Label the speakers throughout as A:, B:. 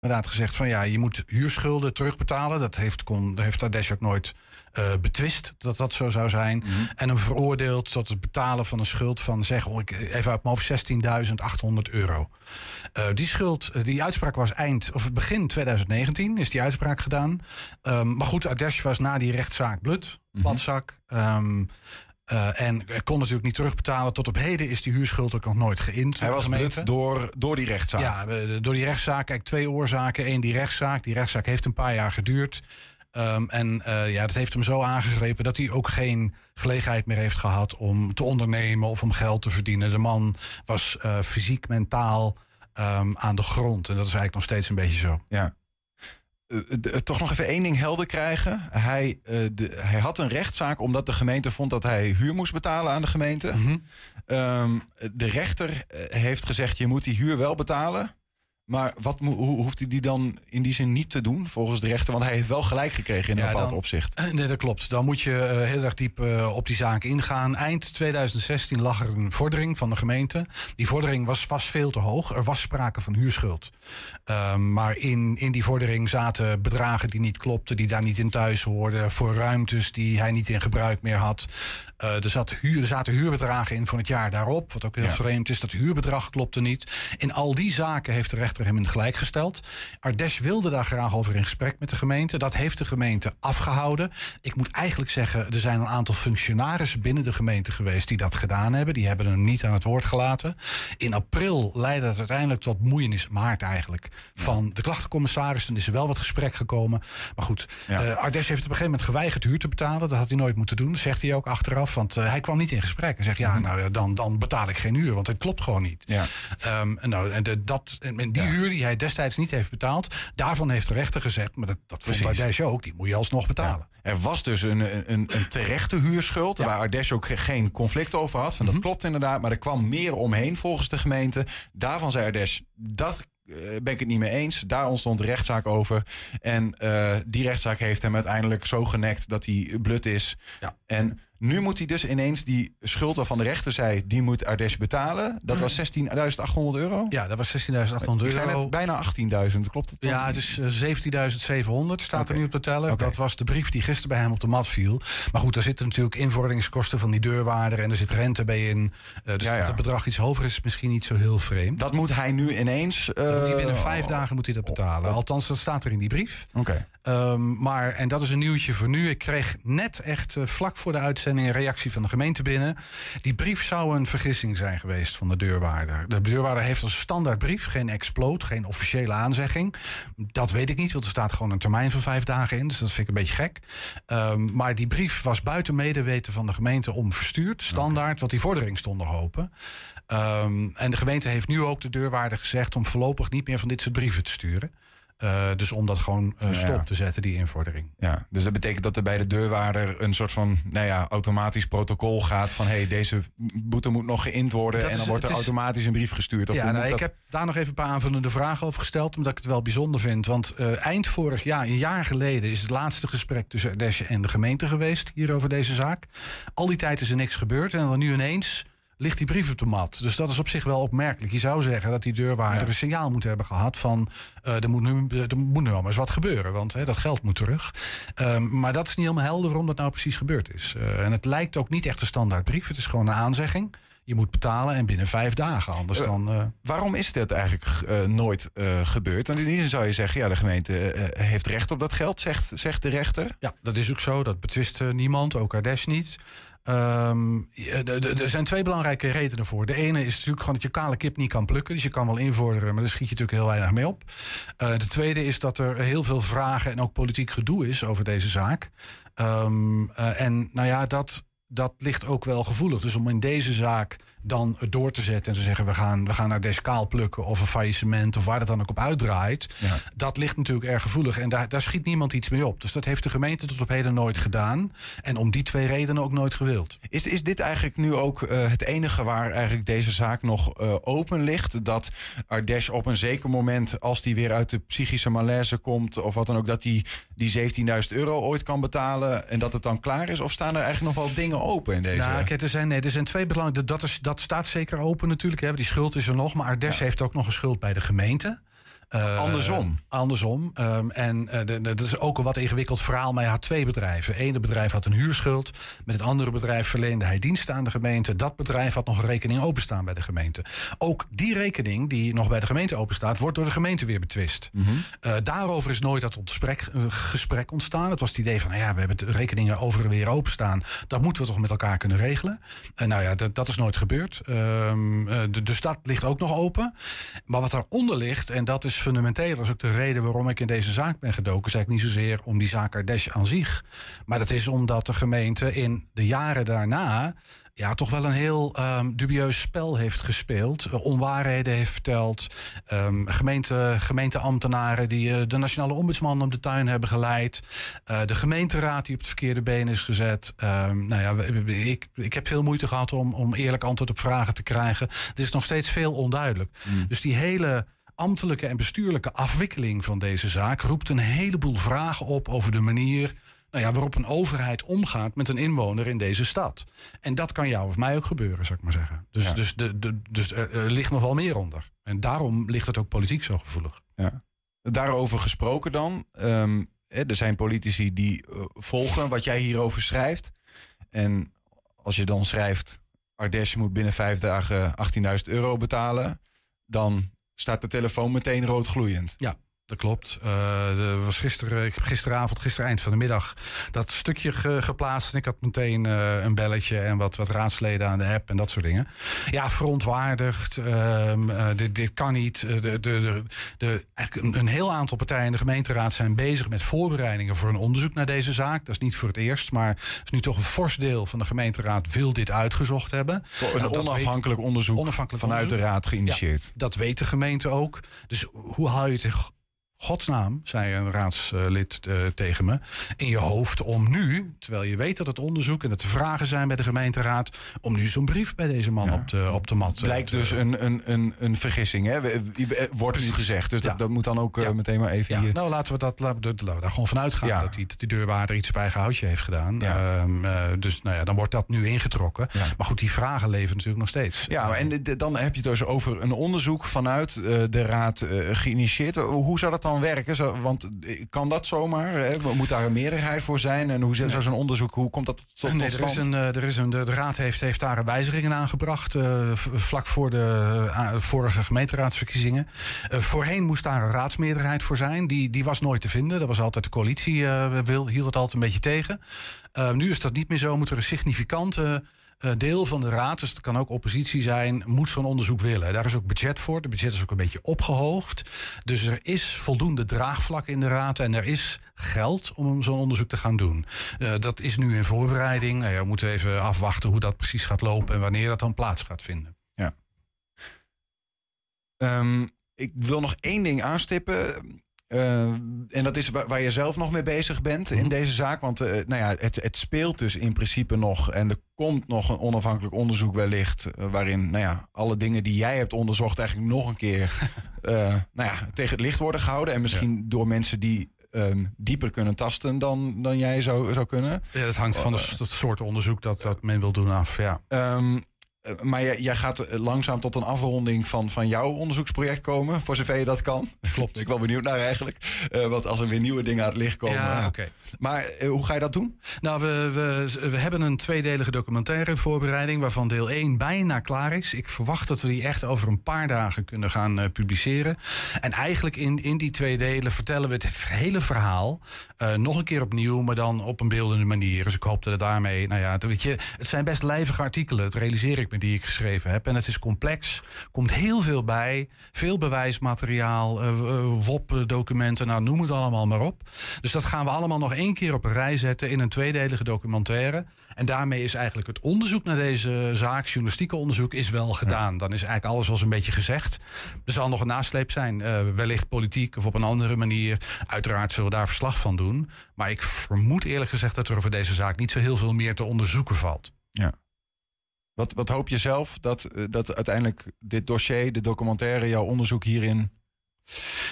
A: inderdaad gezegd van ja, je moet huurschulden terugbetalen. Dat heeft, kon, heeft Ardèche ook nooit uh, betwist dat dat zo zou zijn. Mhm. En hem veroordeeld tot het betalen van een schuld van, zeg oh, ik, even uit mijn hoofd, 16.800 euro. Uh, die schuld, uh, die uitspraak was eind, of begin 2019 is die uitspraak gedaan. Um, maar goed, Ardèche was na die rechtszaak blut, mm badzak. Um, uh, en kon natuurlijk niet terugbetalen. Tot op heden is die huurschuld ook nog nooit geïnd.
B: Hij was blut door, door die rechtszaak?
A: Ja, door die rechtszaak. Kijk, twee oorzaken. Eén, die rechtszaak. Die rechtszaak heeft een paar jaar geduurd. Um, en uh, ja, dat heeft hem zo aangegrepen dat hij ook geen gelegenheid meer heeft gehad om te ondernemen of om geld te verdienen. De man was uh, fysiek, mentaal um, aan de grond. En dat is eigenlijk nog steeds een beetje zo.
B: Ja. Uh, toch nog even één ding helder krijgen. Hij, de, hij had een rechtszaak omdat de gemeente vond dat hij huur moest betalen aan de gemeente. Mm -hmm. um, de rechter heeft gezegd: je moet die huur wel betalen. Maar wat hoe hoeft hij die dan in die zin niet te doen volgens de rechter? Want hij heeft wel gelijk gekregen in een bepaald opzicht.
A: Nee, dat klopt. Dan moet je uh, heel erg diep uh, op die zaak ingaan. Eind 2016 lag er een vordering van de gemeente. Die vordering was vast veel te hoog. Er was sprake van huurschuld. Um, maar in, in die vordering zaten bedragen die niet klopten, die daar niet in thuis hoorden. Voor ruimtes die hij niet in gebruik meer had. Er, zat huur, er zaten huurbedragen in van het jaar daarop. Wat ook heel ja. vreemd is. Dat huurbedrag klopte niet. In al die zaken heeft de rechter rechter hem in gelijk gesteld. Ardes wilde daar graag over in gesprek met de gemeente. Dat heeft de gemeente afgehouden. Ik moet eigenlijk zeggen, er zijn een aantal functionarissen binnen de gemeente geweest die dat gedaan hebben. Die hebben hem niet aan het woord gelaten. In april leidde het uiteindelijk tot moeienis, maart eigenlijk, van de klachtencommissaris. Toen is er wel wat gesprek gekomen. Maar goed, ja. uh, Ardes heeft op een gegeven moment geweigerd huur te betalen. Dat had hij nooit moeten doen, zegt hij ook achteraf. Want uh, hij kwam niet in gesprek. En zegt, ja, -hmm. nou dan, dan betaal ik geen huur, want het klopt gewoon niet. Ja. Um, nou, en de, dat, en die huur die hij destijds niet heeft betaald. Daarvan heeft de rechter gezegd, maar dat, dat vond Ardèche ook, die moet je alsnog betalen.
B: Ja. Er was dus een, een, een terechte huurschuld, ja. waar Ardèche ook geen conflict over had. Van, dat mm -hmm. klopt inderdaad, maar er kwam meer omheen volgens de gemeente. Daarvan zei Ardèche, dat uh, ben ik het niet mee eens. Daar ontstond rechtszaak over. En uh, die rechtszaak heeft hem uiteindelijk zo genekt dat hij blut is. Ja. En nu moet hij dus ineens die schuld waarvan de rechter zei... die moet Ardes betalen. Dat was 16.800 euro?
A: Ja, dat was 16.800 euro.
B: zijn het bijna 18.000, klopt het?
A: Ja, het is uh, 17.700 staat okay. er nu op de teller. Okay. Dat was de brief die gisteren bij hem op de mat viel. Maar goed, daar zitten natuurlijk invorderingskosten van die deurwaarder... en er zit rente bij in. Uh, dus ja, ja. dat het bedrag iets hoger is misschien niet zo heel vreemd.
B: Dat moet hij nu ineens... Uh,
A: moet hij binnen vijf dagen moet hij dat betalen. Althans, dat staat er in die brief.
B: Oké. Okay.
A: Um, maar, en dat is een nieuwtje voor nu. Ik kreeg net echt uh, vlak voor de uitzending een reactie van de gemeente binnen. Die brief zou een vergissing zijn geweest van de deurwaarder. De deurwaarder heeft als standaardbrief geen explode, geen officiële aanzegging. Dat weet ik niet, want er staat gewoon een termijn van vijf dagen in. Dus dat vind ik een beetje gek. Um, maar die brief was buiten medeweten van de gemeente om verstuurd. Standaard, okay. want die vordering stond open. Um, en de gemeente heeft nu ook de deurwaarder gezegd om voorlopig niet meer van dit soort brieven te sturen. Uh, dus om dat gewoon uh, stop ja. te zetten, die invordering.
B: Ja, dus dat betekent dat er bij de deurwaarder een soort van nou ja, automatisch protocol gaat van hé, hey, deze boete moet nog geïnd worden dat en dan is, wordt er is, automatisch een brief gestuurd.
A: Of ja, nou, ik dat... heb daar nog even een paar aanvullende vragen over gesteld, omdat ik het wel bijzonder vind. Want uh, eind vorig jaar, een jaar geleden, is het laatste gesprek tussen Ardèche en de gemeente geweest hier over deze zaak. Al die tijd is er niks gebeurd en dan nu ineens ligt die brief op de mat. Dus dat is op zich wel opmerkelijk. Je zou zeggen dat die deurwaarder ja. een signaal moet hebben gehad van uh, er, moet nu, er moet nu eens wat gebeuren, want hè, dat geld moet terug. Um, maar dat is niet helemaal helder waarom dat nou precies gebeurd is. Uh, en het lijkt ook niet echt een standaard brief. Het is gewoon een aanzegging. Je moet betalen en binnen vijf dagen. Anders dan. Uh...
B: Waarom is dit eigenlijk nooit gebeurd? Want in die zin zou je zeggen: ja, de gemeente heeft recht op dat geld, zegt, zegt de rechter.
A: Ja, dat is ook zo. Dat betwist niemand, ook Ardes niet. Um, er zijn twee belangrijke redenen voor. De ene is natuurlijk gewoon dat je kale kip niet kan plukken. Dus je kan wel invorderen, maar daar schiet je natuurlijk heel weinig mee op. Uh, de tweede is dat er heel veel vragen en ook politiek gedoe is over deze zaak. Um, uh, en nou ja, dat, dat ligt ook wel gevoelig. Dus om in deze zaak dan door te zetten en te zeggen... we gaan, we gaan naar descaal plukken of een faillissement... of waar dat dan ook op uitdraait... Ja. dat ligt natuurlijk erg gevoelig. En daar, daar schiet niemand iets mee op. Dus dat heeft de gemeente tot op heden nooit gedaan. En om die twee redenen ook nooit gewild.
B: Is, is dit eigenlijk nu ook uh, het enige waar eigenlijk deze zaak nog uh, open ligt? Dat Ardesh op een zeker moment, als die weer uit de psychische malaise komt... of wat dan ook, dat hij die, die 17.000 euro ooit kan betalen... en dat het dan klaar is? Of staan er eigenlijk nog wel dingen open in deze?
A: Nou, kijk, er zijn, nee, er zijn twee belangrijke... Dat, is, dat staat zeker open natuurlijk. Hè. Die schuld is er nog. Maar Ardes ja. heeft ook nog een schuld bij de gemeente.
B: Uh, andersom.
A: Andersom. Um, en uh, dat is ook een wat ingewikkeld verhaal. Maar hij had twee bedrijven. Het ene bedrijf had een huurschuld. Met het andere bedrijf verleende hij diensten aan de gemeente. Dat bedrijf had nog een rekening openstaan bij de gemeente. Ook die rekening die nog bij de gemeente openstaat, wordt door de gemeente weer betwist. Mm -hmm. uh, daarover is nooit dat gesprek, gesprek ontstaan. Het was het idee van, nou ja, we hebben de rekeningen over en weer openstaan. Dat moeten we toch met elkaar kunnen regelen. En nou ja, dat, dat is nooit gebeurd. Um, dus dat ligt ook nog open. Maar wat daaronder ligt, en dat is fundamenteel. Dat is ook de reden waarom ik in deze zaak ben gedoken. Is eigenlijk niet zozeer om die zaak Ardesh aan zich. Maar dat is omdat de gemeente in de jaren daarna ja, toch wel een heel um, dubieus spel heeft gespeeld. Uh, onwaarheden heeft verteld. Um, gemeente, gemeenteambtenaren die uh, de nationale ombudsman op de tuin hebben geleid. Uh, de gemeenteraad die op het verkeerde been is gezet. Um, nou ja, ik, ik heb veel moeite gehad om, om eerlijk antwoord op vragen te krijgen. Het is nog steeds veel onduidelijk. Mm. Dus die hele ambtelijke en bestuurlijke afwikkeling van deze zaak roept een heleboel vragen op over de manier nou ja, waarop een overheid omgaat met een inwoner in deze stad. En dat kan jou of mij ook gebeuren, zou ik maar zeggen. Dus, dus, de, de, dus er, ligt nog wel meer onder. En daarom ligt het ook politiek zo gevoelig.
B: Ja. Daarover gesproken dan. Um, er zijn politici die uh, volgen wat jij hierover schrijft. En als je dan schrijft... Ardesh moet binnen vijf dagen 18.000 euro betalen... dan staat de telefoon meteen rood gloeiend.
A: Ja, dat klopt. Uh, was gisteren, ik heb gisteravond, gisteren eind van de middag, dat stukje ge, geplaatst. En ik had meteen uh, een belletje en wat, wat raadsleden aan de app en dat soort dingen. Ja, verontwaardigd. Uh, dit, dit kan niet. De, de, de, de, een, heel aantal partijen in de gemeenteraad zijn bezig met voorbereidingen voor een onderzoek naar deze zaak. Dat is niet voor het eerst, maar is nu toch een fors deel van de gemeenteraad wil dit uitgezocht hebben.
B: Een nou, onafhankelijk weet, onderzoek onafhankelijk vanuit onderzoek. de raad geïnitieerd. Ja,
A: dat weet de gemeente ook. Dus hoe haal je het godsnaam, zei een raadslid uh, tegen me, in je hoofd om nu, terwijl je weet dat het onderzoek en dat er vragen zijn bij de gemeenteraad, om nu zo'n brief bij deze man ja. op, de, op de mat
B: te Blijkt dus een, een, een, een vergissing, hè? Wordt nu gezegd. Dus ja. dat, dat, moet dan ook uh, meteen maar even hier...
A: Nou, laten we dat, laten we daar gewoon vanuit gaan dat, die, die deurwaarder iets op eigen houtje heeft gedaan. Um, uh, dus nou ja, dan wordt dat nu ingetrokken. Maar goed, die vragen leven natuurlijk nog steeds.
B: Ja, en de, dan heb je het dus over een onderzoek vanuit de raad geïnitieerd. Hoe zou dat dan dan werken? Zo, want eh, kan dat zomaar? Hè? Moet daar een meerderheid voor zijn? En hoe zit nee. zo'n onderzoek? Hoe komt dat tot, nee,
A: er is een, eh, er is een, de, de Raad heeft, heeft daar wijzigingen aangebracht. Uh, vlak voor de uh, vorige gemeenteraadsverkiezingen. Uh, voorheen moest daar een raadsmeerderheid voor zijn. Die, die was nooit te vinden. Dat was altijd de coalitie wil, hield het altijd een beetje tegen. nu is dat niet meer zo. Moet er een significante deel van de raad, dus het kan ook oppositie zijn, moet zo'n onderzoek willen. Daar is ook budget voor. De budget is ook een beetje opgehoogd. Dus er is voldoende draagvlak in de raad en er is geld om zo'n onderzoek te gaan doen. Uh, dat is nu in voorbereiding. Nou ja, we moeten even afwachten hoe dat precies gaat lopen en wanneer dat dan plaats gaat vinden.
B: Ja. Um, ik wil nog één ding aanstippen. Uh, en dat is waar, waar, je zelf nog mee bezig bent in -hmm. deze zaak. Want uh, nou ja, het, het, speelt dus in principe nog. En er komt nog een onafhankelijk onderzoek wellicht. Uh, waarin nou ja, alle dingen die jij hebt onderzocht eigenlijk nog een keer nou ja, tegen het licht worden gehouden. En misschien ja. door mensen die um, dieper kunnen tasten dan, dan jij zou, zou kunnen.
A: Ja, dat hangt van het soort onderzoek dat, dat men wil doen af. Ja.
B: Um, eh, maar jij, jij, gaat langzaam tot een afronding van, van jouw onderzoeksproject komen, voor zover je dat kan.
A: Klopt.
B: ik ben wel benieuwd naar eigenlijk. Uh, want als er weer nieuwe dingen aan het licht komen.
A: Ja, oké.
B: Maar uh, hoe ga je dat doen?
A: Nou, we, we, we hebben een tweedelige documentaire voorbereiding, waarvan deel 1 bijna klaar is. Ik verwacht dat we die echt over een paar dagen kunnen gaan uh, publiceren. En eigenlijk in, in die twee delen vertellen we het hele verhaal nog een keer opnieuw, maar dan op een beeldende manier. Dus ik hoop dat het daarmee, nou ja, weet je, het zijn best lijvige artikelen, dat realiseer ik me die ik geschreven heb. En het is complex, komt heel veel bij. Veel bewijsmateriaal, uh, uh, WOP-documenten, nou noem het allemaal maar op. Dus dat gaan we allemaal nog één keer op een rij zetten in een tweedelige documentaire. En daarmee is eigenlijk het onderzoek naar deze zaak, journalistieke onderzoek, is wel gedaan. Ja. Dan is eigenlijk alles wel eens een beetje gezegd. Er zal nog een nasleep zijn, uh, wellicht politiek of op een andere manier. Uiteraard zullen we daar verslag van doen. Maar ik vermoed eerlijk gezegd dat er over deze zaak niet zo heel veel meer te onderzoeken valt.
B: Ja. Wat, wat hoop je zelf dat, eh, dat uiteindelijk dit dossier, de documentaire, jouw onderzoek hierin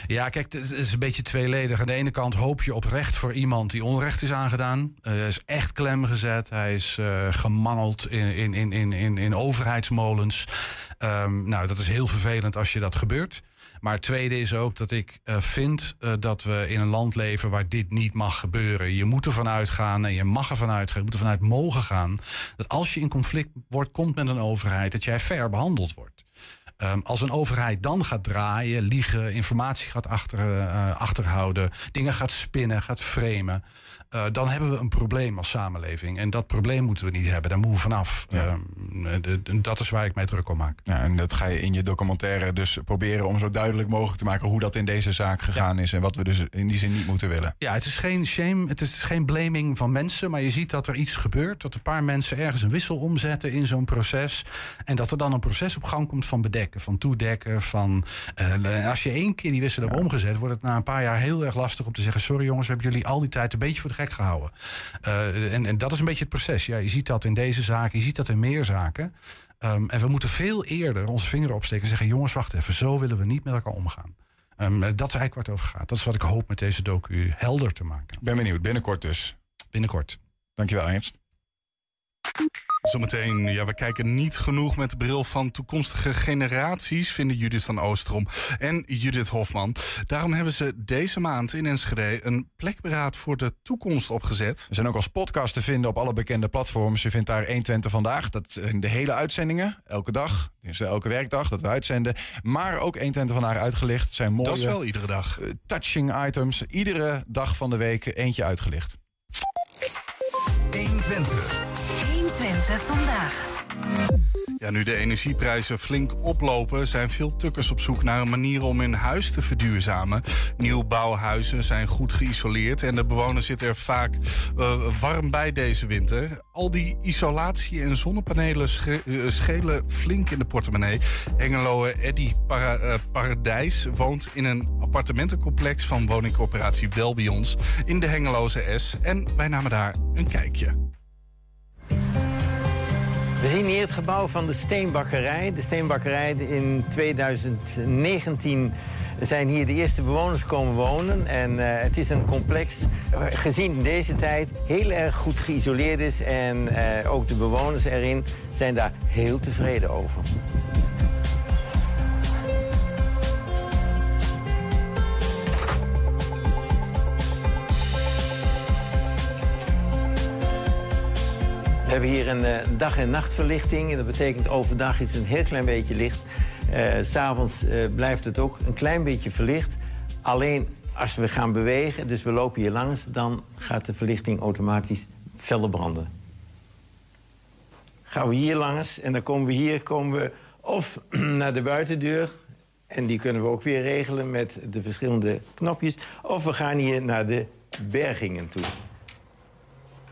A: ja, kijk, het is een beetje tweeledig. Aan de ene kant hoop je oprecht voor iemand die onrecht is aangedaan. Hij is echt klem gezet. Hij is uh, gemangeld in, in, in, in, in overheidsmolens. Um, nou, dat is heel vervelend als je dat gebeurt. Maar het tweede is ook dat ik uh, vind uh, dat we in een land leven waar dit niet mag gebeuren. Je moet ervan uitgaan en je mag ervan uitgaan, je moet ervan uit mogen gaan. Dat als je in conflict wordt, komt met een overheid, dat jij fair behandeld wordt. Um, als een overheid dan gaat draaien, liegen, informatie gaat achter, uh, achterhouden, dingen gaat spinnen, gaat framen. Uh, dan hebben we een probleem als samenleving. En dat probleem moeten we niet hebben. Daar moeten we vanaf. Ja. Uh, dat is waar ik mij druk om maak.
B: Ja, en dat ga je in je documentaire dus proberen om zo duidelijk mogelijk te maken hoe dat in deze zaak gegaan ja. is. En wat we dus in die zin niet moeten willen.
A: Ja, het is geen shame, het is geen blaming van mensen. Maar je ziet dat er iets gebeurt. Dat een paar mensen ergens een wissel omzetten in zo'n proces. En dat er dan een proces op gang komt van bedekken, van toedekken. Van, uh, als je één keer die wissel hebt omgezet, wordt het na een paar jaar heel erg lastig om te zeggen: Sorry jongens, we hebben jullie al die tijd een beetje voor de gek gehouden. Uh, en, en, dat is een beetje het proces. Ja, je ziet dat in deze zaken, je ziet dat in meer zaken. Um, en we moeten veel eerder onze vinger opsteken en zeggen: jongens, wacht even, zo willen we niet met elkaar omgaan. Um, dat is eigenlijk waar het over gaat. Dat is wat ik hoop met deze docu helder te maken.
B: Ben benieuwd, binnenkort dus.
A: Binnenkort.
B: Dankjewel, Ernst.
C: Zometeen, ja, we kijken niet genoeg met de bril van toekomstige generaties, vinden Judith van Oostrom en Judith Hofman. Daarom hebben ze deze maand in Enschede een plekberaad voor de toekomst opgezet.
B: We zijn ook als podcast te vinden op alle bekende platforms. Je vindt daar 120 vandaag. Dat zijn de hele uitzendingen, elke dag. Dus elke werkdag dat we uitzenden. Maar ook 120 vandaag uitgelicht. zijn mooie,
C: dat is wel iedere dag.
B: Uh, touching items. Iedere dag van de week eentje uitgelicht.
D: 120. 120 vandaag.
C: Ja, nu de energieprijzen flink oplopen, zijn veel tukkers op zoek naar een manier om hun huis te verduurzamen. Nieuwbouwhuizen zijn goed geïsoleerd en de bewoners zitten er vaak uh, warm bij deze winter. Al die isolatie en zonnepanelen uh, schelen flink in de portemonnee. Engeloer Eddy Para uh, Paradijs woont in een appartementencomplex van woningcorporatie Welbions in de Hengeloze S. En wij namen daar een kijkje.
E: We zien hier het gebouw van de Steenbakkerij. De Steenbakkerij in 2019 zijn hier de eerste bewoners komen wonen. En uh, het is een complex, gezien in deze tijd, heel erg goed geïsoleerd is. En uh, ook de bewoners erin zijn daar heel tevreden over. We hebben hier een uh, dag- en nachtverlichting. En dat betekent overdag is het een heel klein beetje licht. Uh, S'avonds uh, blijft het ook een klein beetje verlicht. Alleen als we gaan bewegen, dus we lopen hier langs... dan gaat de verlichting automatisch feller branden. Gaan we hier langs en dan komen we hier komen we of naar de buitendeur... en die kunnen we ook weer regelen met de verschillende knopjes... of we gaan hier naar de bergingen toe.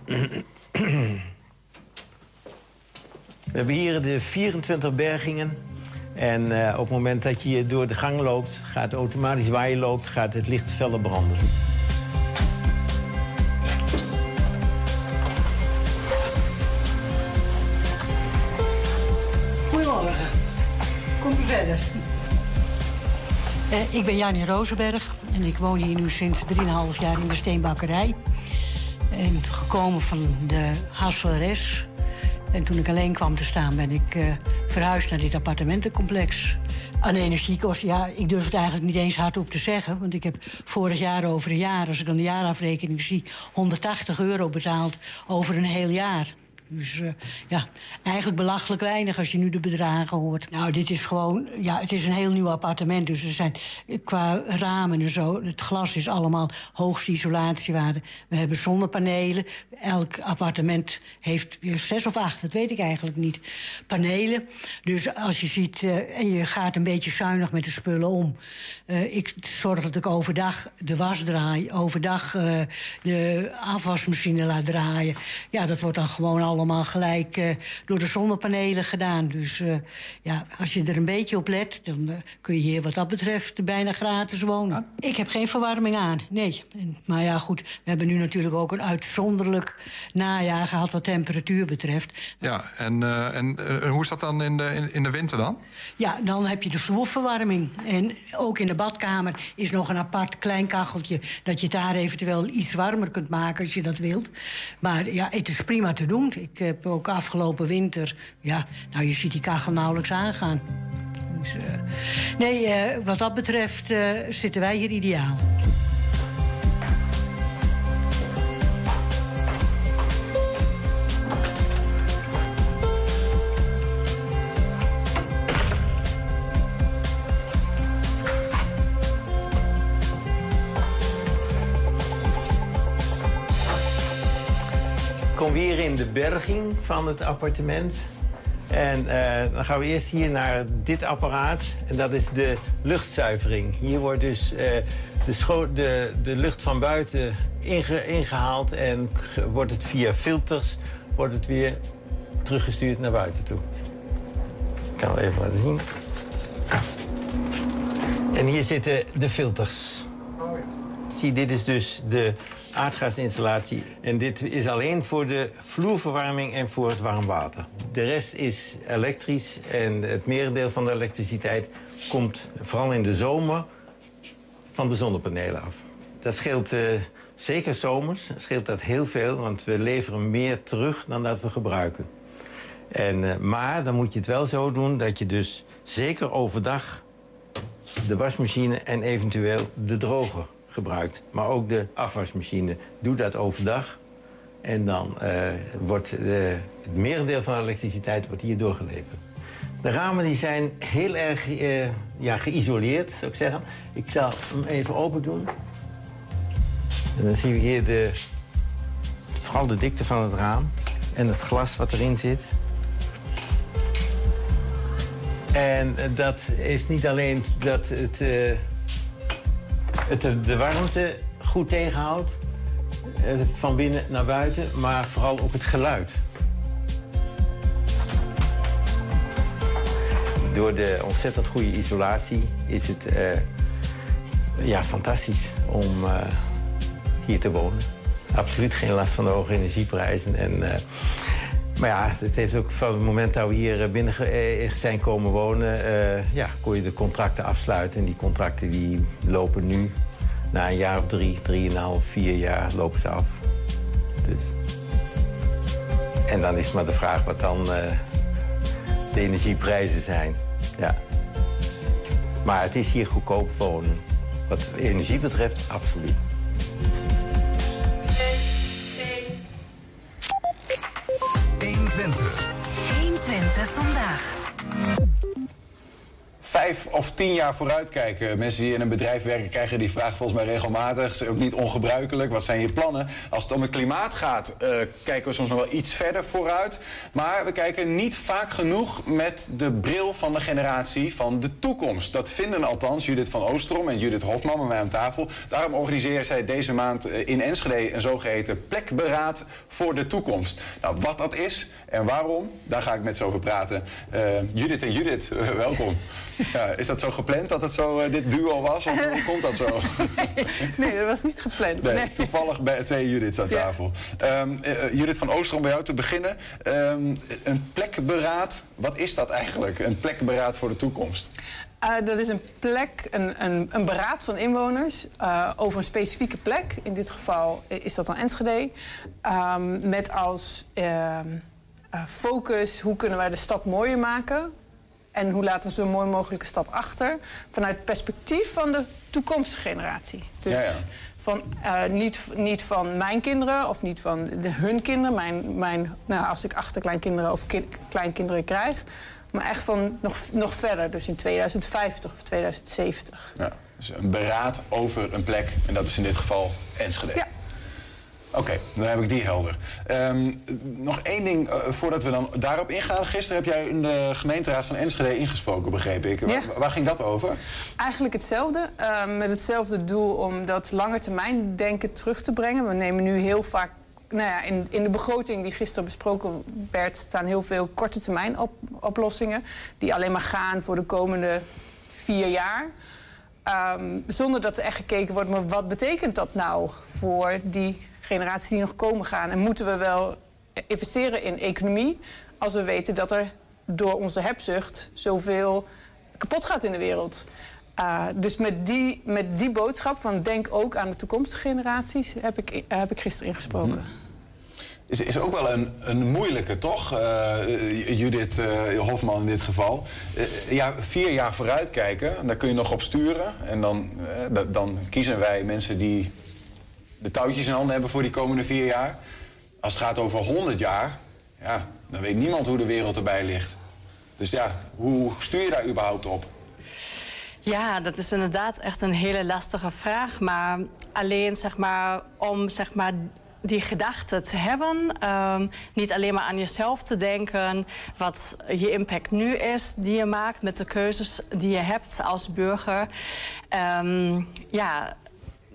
E: We hebben hier de 24 bergingen. En uh, op het moment dat je door de gang loopt, gaat automatisch waar je loopt, gaat het licht feller branden.
F: Goedemorgen. Kom je verder. Uh, ik ben Jani Rozenberg en ik woon hier nu sinds 3,5 jaar in de steenbakkerij. En gekomen van de Hasselres. En toen ik alleen kwam te staan, ben ik uh, verhuisd naar dit appartementencomplex. Aan energiekosten, ja, ik durf het eigenlijk niet eens hardop te zeggen. Want ik heb vorig jaar over een jaar, als ik dan de jaarafrekening zie, 180 euro betaald over een heel jaar. Dus uh, ja, eigenlijk belachelijk weinig als je nu de bedragen hoort. Nou, dit is gewoon, ja, het is een heel nieuw appartement. Dus er zijn qua ramen en zo, het glas is allemaal hoogste isolatiewaarde. We hebben zonnepanelen. Elk appartement heeft zes of acht, dat weet ik eigenlijk niet. Panelen. Dus als je ziet, uh, en je gaat een beetje zuinig met de spullen om. Uh, ik zorg dat ik overdag de was draai, overdag de afwasmachine laat draaien. Ja, dat wordt dan gewoon allemaal gelijk uh, door de zonnepanelen gedaan. Dus ja, als je er een beetje op let, dan kun je hier wat dat betreft bijna gratis wonen. Ik heb geen verwarming aan, nee. Maar ja, goed, we hebben nu natuurlijk ook een uitzonderlijk najaar gehad wat temperatuur betreft.
G: Ja, en, en hoe is dat dan in de, in, in de winter dan?
F: Ja, dan heb je de vloerverwarming. En ook in de badkamer is nog een apart klein kacheltje... dat je daar eventueel iets warmer kunt maken als je dat wilt. Maar ja, het is prima te doen. Ik heb ook afgelopen winter... Ja, nou, je ziet die kachel nauwelijks aangaan. Dus, eh, nee, eh, wat dat betreft eh, zitten wij hier ideaal.
E: De berging van het appartement. En eh, dan gaan we eerst hier naar dit apparaat. En dat is de luchtzuivering. Hier wordt dus eh, de, de, de lucht van buiten inge- ingehaald. En wordt het via filters wordt het weer teruggestuurd naar buiten toe. Ik kan wel even laten zien. En hier zitten de filters. Dit is dus de aardgasinstallatie. En dit is alleen voor de vloerverwarming en voor het warm water. De rest is elektrisch en het merendeel van de elektriciteit komt vooral in de zomer van de zonnepanelen af. Dat scheelt eh, zeker zomers, scheelt dat heel veel, want we leveren meer terug dan dat we gebruiken. En, eh, maar dan moet je het wel zo doen dat je dus zeker overdag de wasmachine en eventueel de droger gebruikt. Maar ook de afwasmachine. Doe dat overdag. En dan eh, wordt het merendeel van de elektriciteit wordt hier doorgeleverd. De ramen die zijn heel erg eh, ja, geïsoleerd, zou ik zeggen. Ik zal hem even open doen. En dan zien we hier de, vooral de dikte van het raam. En het glas wat erin zit. En dat is niet alleen dat het, eh, het de- de warmte goed tegenhoudt, eh, van binnen naar buiten, maar vooral ook het geluid. Door de ontzettend goede isolatie is het eh, ja, fantastisch om eh, hier te wonen. Absoluut geen last van de hoge energieprijzen. En, eh, maar ja, het heeft ook van het moment dat we hier eh, binnen eh, zijn komen wonen... eh, ja, kon je de contracten afsluiten. En die contracten die lopen nu, na een jaar of drie, drieënhalf, vier jaar, lopen ze af. Dus. En dan is maar de vraag wat dan de energieprijzen zijn. Ja. Maar het is hier goedkoop wonen. Wat energie betreft, absoluut.
H: Vijf of tien jaar vooruitkijken. Mensen die in een bedrijf werken krijgen die vraag volgens mij regelmatig. Is ook niet ongebruikelijk. Wat zijn je plannen? Als het om het klimaat gaat, eh, kijken we soms nog wel iets verder vooruit. Maar we kijken niet vaak genoeg met de bril van de generatie van de toekomst. Dat vinden althans Judith van Oostrom en Judith Hofman bij mij aan tafel. Daarom organiseren zij deze maand eh, in Enschede een zogeheten plekberaad voor de toekomst. Nou, wat dat is en waarom, daar ga ik met ze over praten. Eh, Judith en Judith, eh, welkom. Ja, is dat zo gepland dat het zo eh, dit duo was? Of hoe komt dat zo?
I: Nee, dat was niet gepland.
H: Nee,
I: Nee.
H: toevallig bij twee Judiths aan tafel. Ehm, eh, Judith van Oostrom, bij jou te beginnen. Ehm, een plekberaad, wat is dat eigenlijk? Een plekberaad voor de toekomst?
I: Dat is een plek, een, een, een beraad van inwoners eh, over een specifieke plek. In dit geval is dat dan Enschede. Ehm, met als focus hoe kunnen wij de stad mooier maken. En hoe laten we zo mooi mogelijke stad achter. Vanuit het perspectief van de toekomstige generatie. Dus
H: Ja, ja.
I: Van, eh, niet, niet van mijn kinderen of niet van de, hun kinderen. Mijn, mijn, nou, als ik achterkleinkinderen of ki- kleinkinderen krijg. Maar echt van nog, nog verder. Dus in 2050 of 2070.
H: Ja, dus een beraad over een plek. En dat is in dit geval Enschede.
I: Ja.
H: Oké, dan heb ik die helder. Ehm, nog één ding eh, voordat we dan daarop ingaan. Gisteren heb jij in de gemeenteraad van Enschede ingesproken, begreep ik.
I: Ja.
H: Waar, ging dat over?
I: Eigenlijk hetzelfde. eh, met hetzelfde doel om dat langetermijn denken terug te brengen. We nemen nu heel vaak. Nou ja, in, in de begroting die gisteren besproken werd, staan heel veel korte termijn op, oplossingen. Die alleen maar gaan voor de komende vier jaar. Ehm, zonder dat er echt gekeken wordt, maar wat betekent dat nou voor die generaties die nog komen gaan? En moeten we wel investeren in economie als we weten dat er door onze hebzucht zoveel kapot gaat in de wereld? Uh, dus met die, met die boodschap van denk ook aan de toekomstige generaties heb ik, heb ik gisteren ingesproken.
H: is, is ook wel een, een moeilijke, toch? Eh, Judith eh, Hofman in dit geval. Eh, ja, vier jaar vooruit kijken, daar kun je nog op sturen. En dan, eh, da- dan kiezen wij mensen die de touwtjes in handen hebben voor die komende vier jaar. Als het gaat over 100 jaar, ja, dan weet niemand hoe de wereld erbij ligt. Dus ja, hoe stuur je daar überhaupt op?
J: Ja, dat is inderdaad echt een hele lastige vraag. Maar alleen zeg maar, om zeg maar, die gedachte te hebben, ehm, niet alleen maar aan jezelf te denken, wat je impact nu is die je maakt met de keuzes die je hebt als burger. Ehm, ja,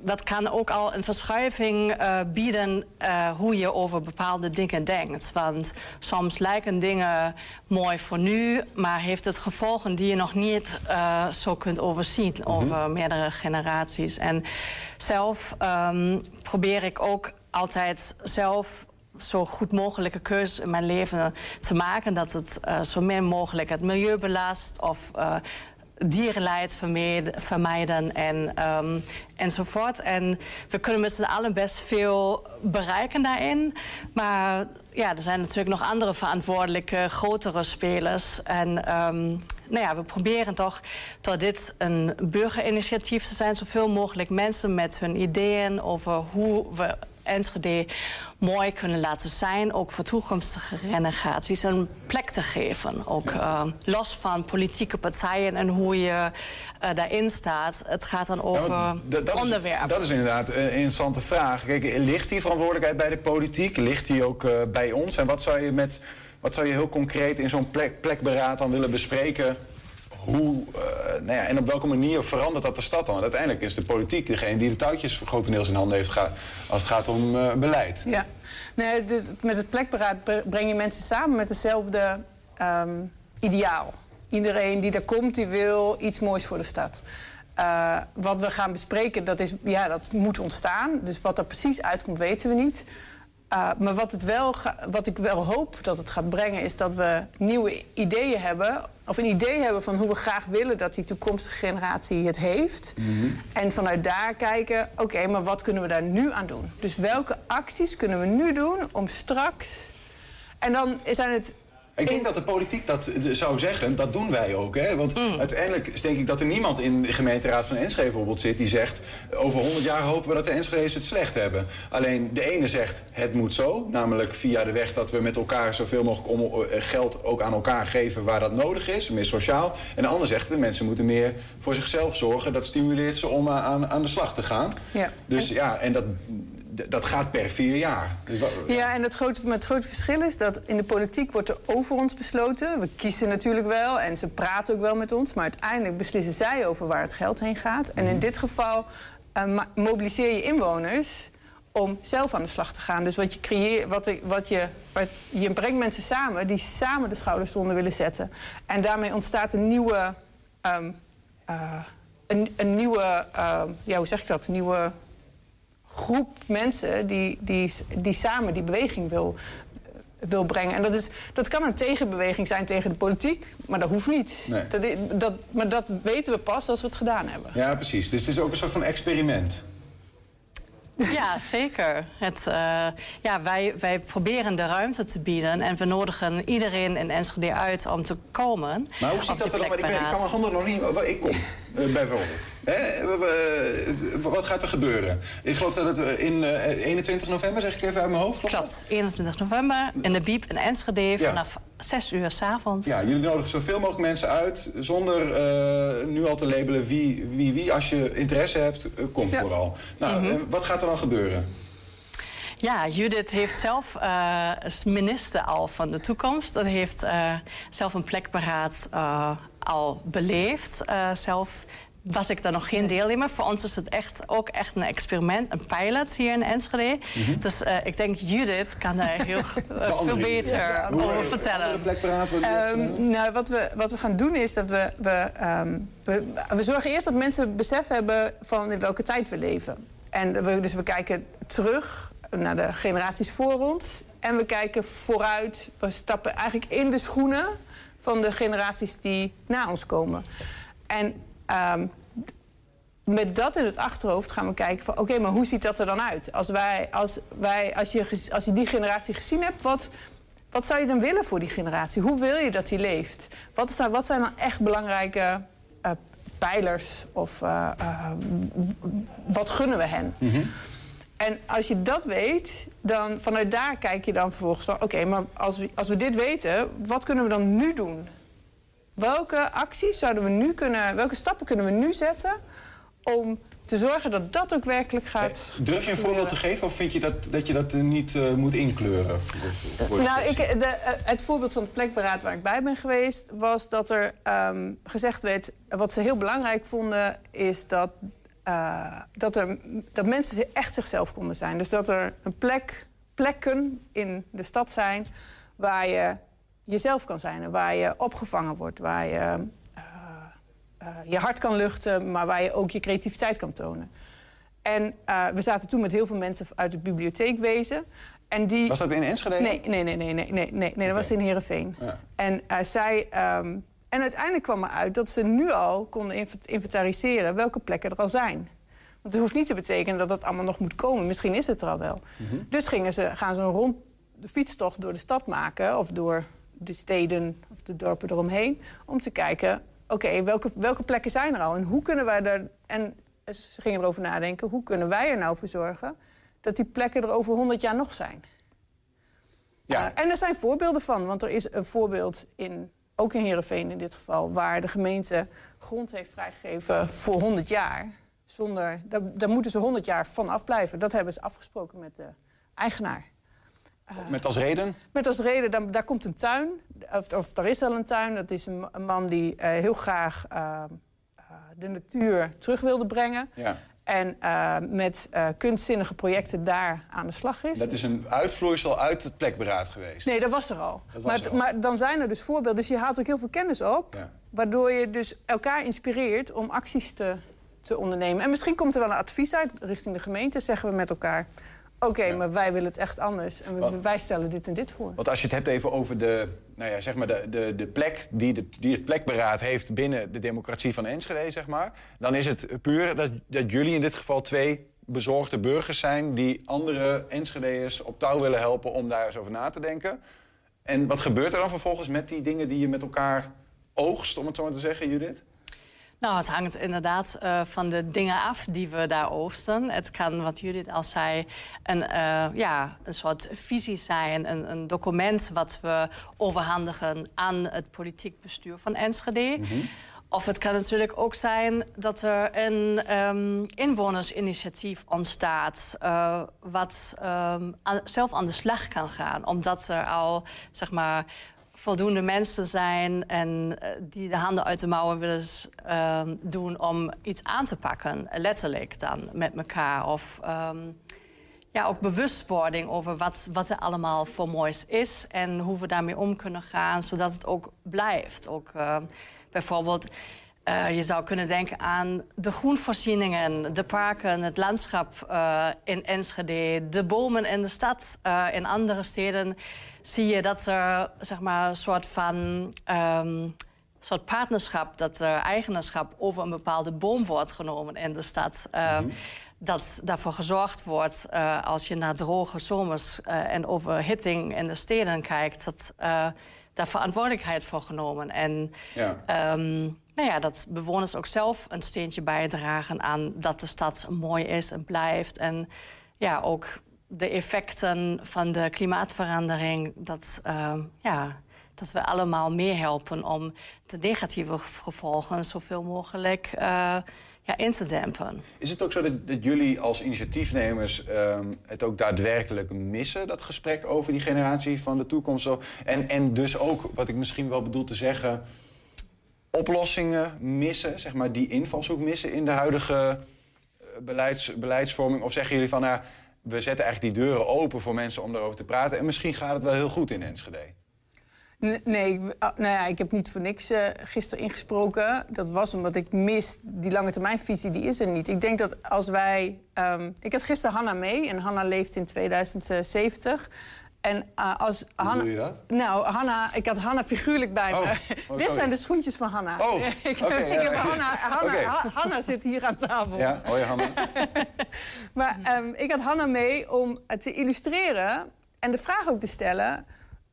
J: dat kan ook al een verschuiving eh, bieden eh, hoe je over bepaalde dingen denkt. Want soms lijken dingen mooi voor nu, maar heeft het gevolgen die je nog niet eh, zo kunt overzien over meerdere generaties. En zelf ehm, probeer ik ook altijd zelf zo goed mogelijke keuzes in mijn leven te maken. Dat het zo min mogelijk het milieu belast of dierenleid vermijden en, ehm, enzovoort. En we kunnen met z'n allen best veel bereiken daarin. Maar ja, er zijn natuurlijk nog andere verantwoordelijke, grotere spelers. En ehm, nou ja, we proberen toch door dit een burgerinitiatief te zijn... zoveel mogelijk mensen met hun ideeën over hoe we Enschede mooi kunnen laten zijn, ook voor toekomstige generaties, een plek te geven. Ook eh, los van politieke partijen en hoe je eh, daarin staat. Het gaat dan over
H: dat is-
J: onderwerpen.
H: dat is inderdaad een interessante vraag. Kijk, ligt die verantwoordelijkheid bij de politiek? Ligt die ook eh, bij ons? En wat zou je, met, wat zou je heel concreet in zo'n plek, plekberaad dan willen bespreken? Hoe, eh, nou ja, en op welke manier verandert dat de stad dan? Uiteindelijk is de politiek degene die de touwtjes grotendeels in handen heeft als het gaat om eh, beleid.
I: Ja, nee, met het plekberaad bre- breng je mensen samen met hetzelfde ehm, ideaal. Iedereen die er komt, die wil iets moois voor de stad. Eh, wat we gaan bespreken, dat, is, ja, dat moet ontstaan. Dus wat er precies uitkomt, weten we niet. Uh, maar wat, het wel ga- wat ik wel hoop dat het gaat brengen, is dat we nieuwe ideeën hebben. Of een idee hebben van hoe we graag willen dat die toekomstige generatie het heeft. En vanuit daar kijken, oké, maar wat kunnen we daar nu aan doen? Dus welke acties kunnen we nu doen om straks. En dan zijn het.
H: Ik denk dat de politiek dat eh, zou zeggen, dat doen wij ook. Hè? Want
I: Mm.
H: uiteindelijk denk ik dat er niemand in de gemeenteraad van Enschede bijvoorbeeld zit... die zegt, over 100 jaar hopen we dat de Enschede's het slecht hebben. Alleen de ene zegt, het moet zo. Namelijk via de weg dat we met elkaar zoveel mogelijk om, eh, geld ook aan elkaar geven... waar dat nodig is, meer sociaal. En de ander zegt, de mensen moeten meer voor zichzelf zorgen. Dat stimuleert ze om eh, aan, aan de slag te gaan.
I: Ja.
H: Dus ja, en dat, dat gaat per vier jaar. Dus wat-
I: Ja, en het grote, maar het grote verschil is dat in de politiek wordt er over ons besloten. We kiezen natuurlijk wel en ze praten ook wel met ons. Maar uiteindelijk beslissen zij over waar het geld heen gaat. En in dit geval eh, mobiliseer je inwoners om zelf aan de slag te gaan. Dus wat je creëert, wat, je, wat, je brengt mensen samen die samen de schouders eronder willen zetten. En daarmee ontstaat een nieuwe, ehm, eh, een, een nieuwe, ehm, ja, hoe zeg ik dat? Een nieuwe groep mensen die, die, die samen die beweging wil, wil brengen. En dat, is, dat kan een tegenbeweging zijn tegen de politiek, maar dat hoeft niet.
H: Nee.
I: Dat, dat, maar dat weten we pas als we het gedaan hebben.
H: Ja, precies. Dus het is ook een soort van experiment.
J: Ja, zeker. Het, eh, ja, wij, wij proberen de ruimte te bieden en we nodigen iedereen in Enschede uit om te komen.
H: Maar hoe ziet dat er dan? Ik, ben, ik kan mijn handen nog niet... waar Ik kom, eh, bijvoorbeeld. Hè? we- wat gaat er gebeuren? Ik geloof dat het eh, in eh, 21 november, zeg ik even uit mijn hoofd. klopt dat?
J: Klopt, 21 november in de Biep in Enschede
H: Ja.
J: 6 uur s'avonds.
H: Ja, jullie nodigen zoveel mogelijk mensen uit... zonder eh, nu al te labelen wie wie, wie. Als je interesse hebt, eh, kom
I: Ja.
H: vooral. Nou,
J: Mhm.
H: eh, wat gaat er dan gebeuren?
J: Ja, Judith heeft zelf eh, is minister al van de toekomst. En heeft eh, zelf een plekberaad eh, al beleefd. Eh, zelf was ik daar nog geen deelnemer. Voor ons is het echt, ook echt een experiment, een pilot hier in Enschede. Dus eh, ik denk Judith kan daar heel veel beter
I: Ja,
J: over vertellen.
I: Ehm, nou, wat, we, wat we gaan doen is dat we we, ehm, we... we zorgen eerst dat mensen besef hebben van in welke tijd we leven. En we, dus we kijken terug naar de generaties voor ons. En we kijken vooruit. We stappen eigenlijk in de schoenen van de generaties die na ons komen. En ehm, met dat in het achterhoofd gaan we kijken van... oké, maar hoe ziet dat er dan uit? Als, wij, als, wij, als, je, als je die generatie gezien hebt, wat, wat zou je dan willen voor die generatie? Hoe wil je dat die leeft? Wat, is daar, wat zijn dan echt belangrijke eh, pijlers? Of eh, eh, wat gunnen we hen? En als je dat weet, dan vanuit daar kijk je dan vervolgens van... oké, maar als we, als we dit weten, wat kunnen we dan nu doen? Welke acties zouden we nu kunnen... welke stappen kunnen we nu zetten om te zorgen dat dat ook werkelijk gaat...
H: Durf je een voorbeeld te geven of vind je dat, dat je dat eh, niet eh, moet inkleuren? Voor, voor- voor
I: Nou, ik, de, eh, het voorbeeld van het plekberaad waar ik bij ben geweest... was dat er ehm, gezegd werd... wat ze heel belangrijk vonden, is dat, eh, dat, er, dat mensen echt zichzelf konden zijn. Dus dat er een plek, plekken in de stad zijn... waar je jezelf kan zijn en waar je opgevangen wordt. Waar je eh, je hart kan luchten, maar waar je ook je creativiteit kan tonen. En eh, we zaten toen met heel veel mensen uit het bibliotheekwezen... En die...
H: Was dat in Enschede?
I: Nee, nee, nee, nee, nee, nee, nee, nee dat was in Heerenveen.
H: Ja.
I: En eh, zij. ehm, en uiteindelijk kwam eruit dat ze nu al konden inv- inventariseren welke plekken er al zijn. Want het hoeft niet te betekenen dat dat allemaal nog moet komen. Misschien is het er al wel. Dus gingen ze, gaan ze een rond de fietstocht door de stad maken, of door de steden of de dorpen eromheen, om te kijken: oké, welke, welke plekken zijn er al en hoe kunnen wij er. En ze gingen erover nadenken: hoe kunnen wij er nou voor zorgen dat die plekken er over 100 jaar nog zijn?
H: Ja.
I: Eh, en er zijn voorbeelden van, want er is een voorbeeld in, ook in Heerenveen in dit geval, waar de gemeente grond heeft vrijgegeven voor 100 jaar. Zonder, daar, daar moeten ze 100 jaar van afblijven. Dat hebben ze afgesproken met de eigenaar.
H: Met als reden?
I: Met als reden, daar, daar komt een tuin, of, of er is al een tuin. Dat is een, een man die eh, heel graag eh, eh, de natuur terug wilde brengen.
H: Ja.
I: En eh, met eh, kunstzinnige projecten daar aan de slag is.
H: Dat is een uitvloeisel uit het plekberaad geweest.
I: Nee, dat was er al.
H: Dat was
I: maar,
H: er al.
I: maar dan zijn er dus voorbeelden. Dus je haalt ook heel veel kennis op.
H: Ja.
I: Waardoor je dus elkaar inspireert om acties te, te ondernemen. En misschien komt er wel een advies uit richting de gemeente. Zeggen we met elkaar... Oké, maar wij willen het echt anders. En we- wij stellen dit en dit voor.
H: Want als je het hebt even over de, nou ja, zeg maar de, de, de plek die, de, die het plekberaad heeft binnen de democratie van Enschede, zeg maar, dan is het puur dat, dat jullie in dit geval twee bezorgde burgers zijn die andere Enschedeërs op touw willen helpen om daar eens over na te denken. En wat gebeurt er dan vervolgens met die dingen die je met elkaar oogst, om het zo maar te zeggen, Judith?
J: Nou, het hangt inderdaad eh, van de dingen af die we daar oosten. Het kan, wat Judith al zei, een, eh, ja, een soort visie zijn, een, een document wat we overhandigen aan het politiek bestuur van Enschede. Of het kan natuurlijk ook zijn dat er een ehm, inwonersinitiatief ontstaat, eh, wat ehm, aan- zelf aan de slag kan gaan, omdat er al, zeg maar, voldoende mensen zijn en eh, die de handen uit de mouwen willen ehm, doen om iets aan te pakken, letterlijk dan met elkaar. Of ehm, ja, ook bewustwording over wat, wat er allemaal voor moois is en hoe we daarmee om kunnen gaan, zodat het ook blijft. Ook eh, bijvoorbeeld. eh, je zou kunnen denken aan de groenvoorzieningen, de parken, het landschap eh, in Enschede, de bomen in de stad. In andere steden zie je dat er zeg maar, een soort van ehm, soort partnerschap, dat er eigenaarschap over een bepaalde boom wordt genomen in de stad. Eh, Dat daarvoor gezorgd wordt, eh, als je naar droge zomers eh, en overhitting in de steden kijkt, dat eh, daar verantwoordelijkheid voor genomen. En
H: Ja.
J: Ehm, nou ja, dat bewoners ook zelf een steentje bijdragen aan dat de stad mooi is en blijft. En ja, ook de effecten van de klimaatverandering, dat, ehm, ja, dat we allemaal meehelpen om de negatieve gevolgen zoveel mogelijk eh, ja, in te dempen.
H: Is het ook zo dat, jullie als initiatiefnemers ehm, het ook daadwerkelijk missen, dat gesprek over die generatie van de toekomst? En, en dus ook, wat ik misschien wel bedoel te zeggen, oplossingen missen, zeg maar die invalshoek missen in de huidige eh, beleids, beleidsvorming? Of zeggen jullie van, nou, we zetten eigenlijk die deuren open voor mensen om daarover te praten en misschien gaat het wel heel goed in Enschede?
I: Nee, ik, ah, nou ja, ik heb niet voor niks eh, gisteren ingesproken. Dat was omdat ik mis die lange termijnvisie, die is er niet. Ik denk dat als wij... ehm, ik had gisteren Hanna mee en Hanna leeft in 2070. En uh, als Hanna.
B: Hoe doe je dat?
I: Nou, Hanna, ik had Hanna figuurlijk bij
B: Oh,
I: me.
B: oh,
I: Dit zijn de schoentjes van Hanna.
B: Oh,
I: ik,
B: oké,
I: ik
B: ja,
I: heb
B: ja.
I: Hanna, Hanna. Ha- Hanna zit hier aan tafel.
B: Ja, hoi Hanna.
I: Maar ehm, ik had Hanna mee om te illustreren en de vraag ook te stellen.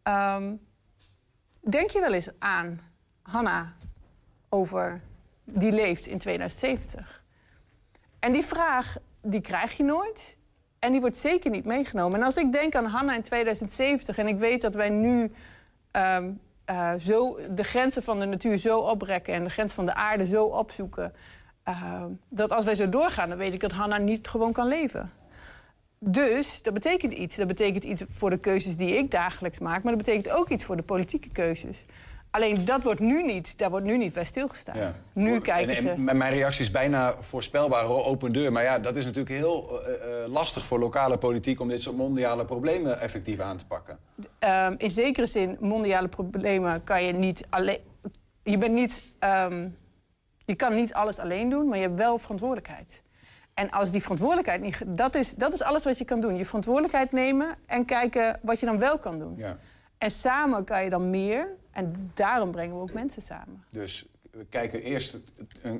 I: ehm, denk je wel eens aan Hanna over die leeft in 2070? En die vraag die krijg je nooit. En die wordt zeker niet meegenomen. En als ik denk aan Hanna in 2070 en ik weet dat wij nu ehm, eh, zo de grenzen van de natuur zo oprekken en de grenzen van de aarde zo opzoeken, ehm, dat als wij zo doorgaan, dan weet ik dat Hanna niet gewoon kan leven. Dus dat betekent iets. Dat betekent iets voor de keuzes die ik dagelijks maak, maar dat betekent ook iets voor de politieke keuzes. Alleen dat wordt nu niet, daar wordt nu niet bij stilgestaan.
B: Ja.
I: Nu kijken
B: en,
I: ze.
B: en mijn reactie is bijna voorspelbaar, open deur. Maar ja, dat is natuurlijk heel eh, eh, lastig voor lokale politiek... om dit soort mondiale problemen effectief aan te pakken.
I: Ehm, in zekere zin, mondiale problemen kan je niet alleen. Je bent niet. ehm, je kan niet alles alleen doen, maar je hebt wel verantwoordelijkheid. En als die verantwoordelijkheid niet. Dat is, dat is alles wat je kan doen. Je verantwoordelijkheid nemen en kijken wat je dan wel kan doen.
B: Ja.
I: En samen kan je dan meer. En daarom brengen we ook mensen samen.
B: Dus we kijken eerst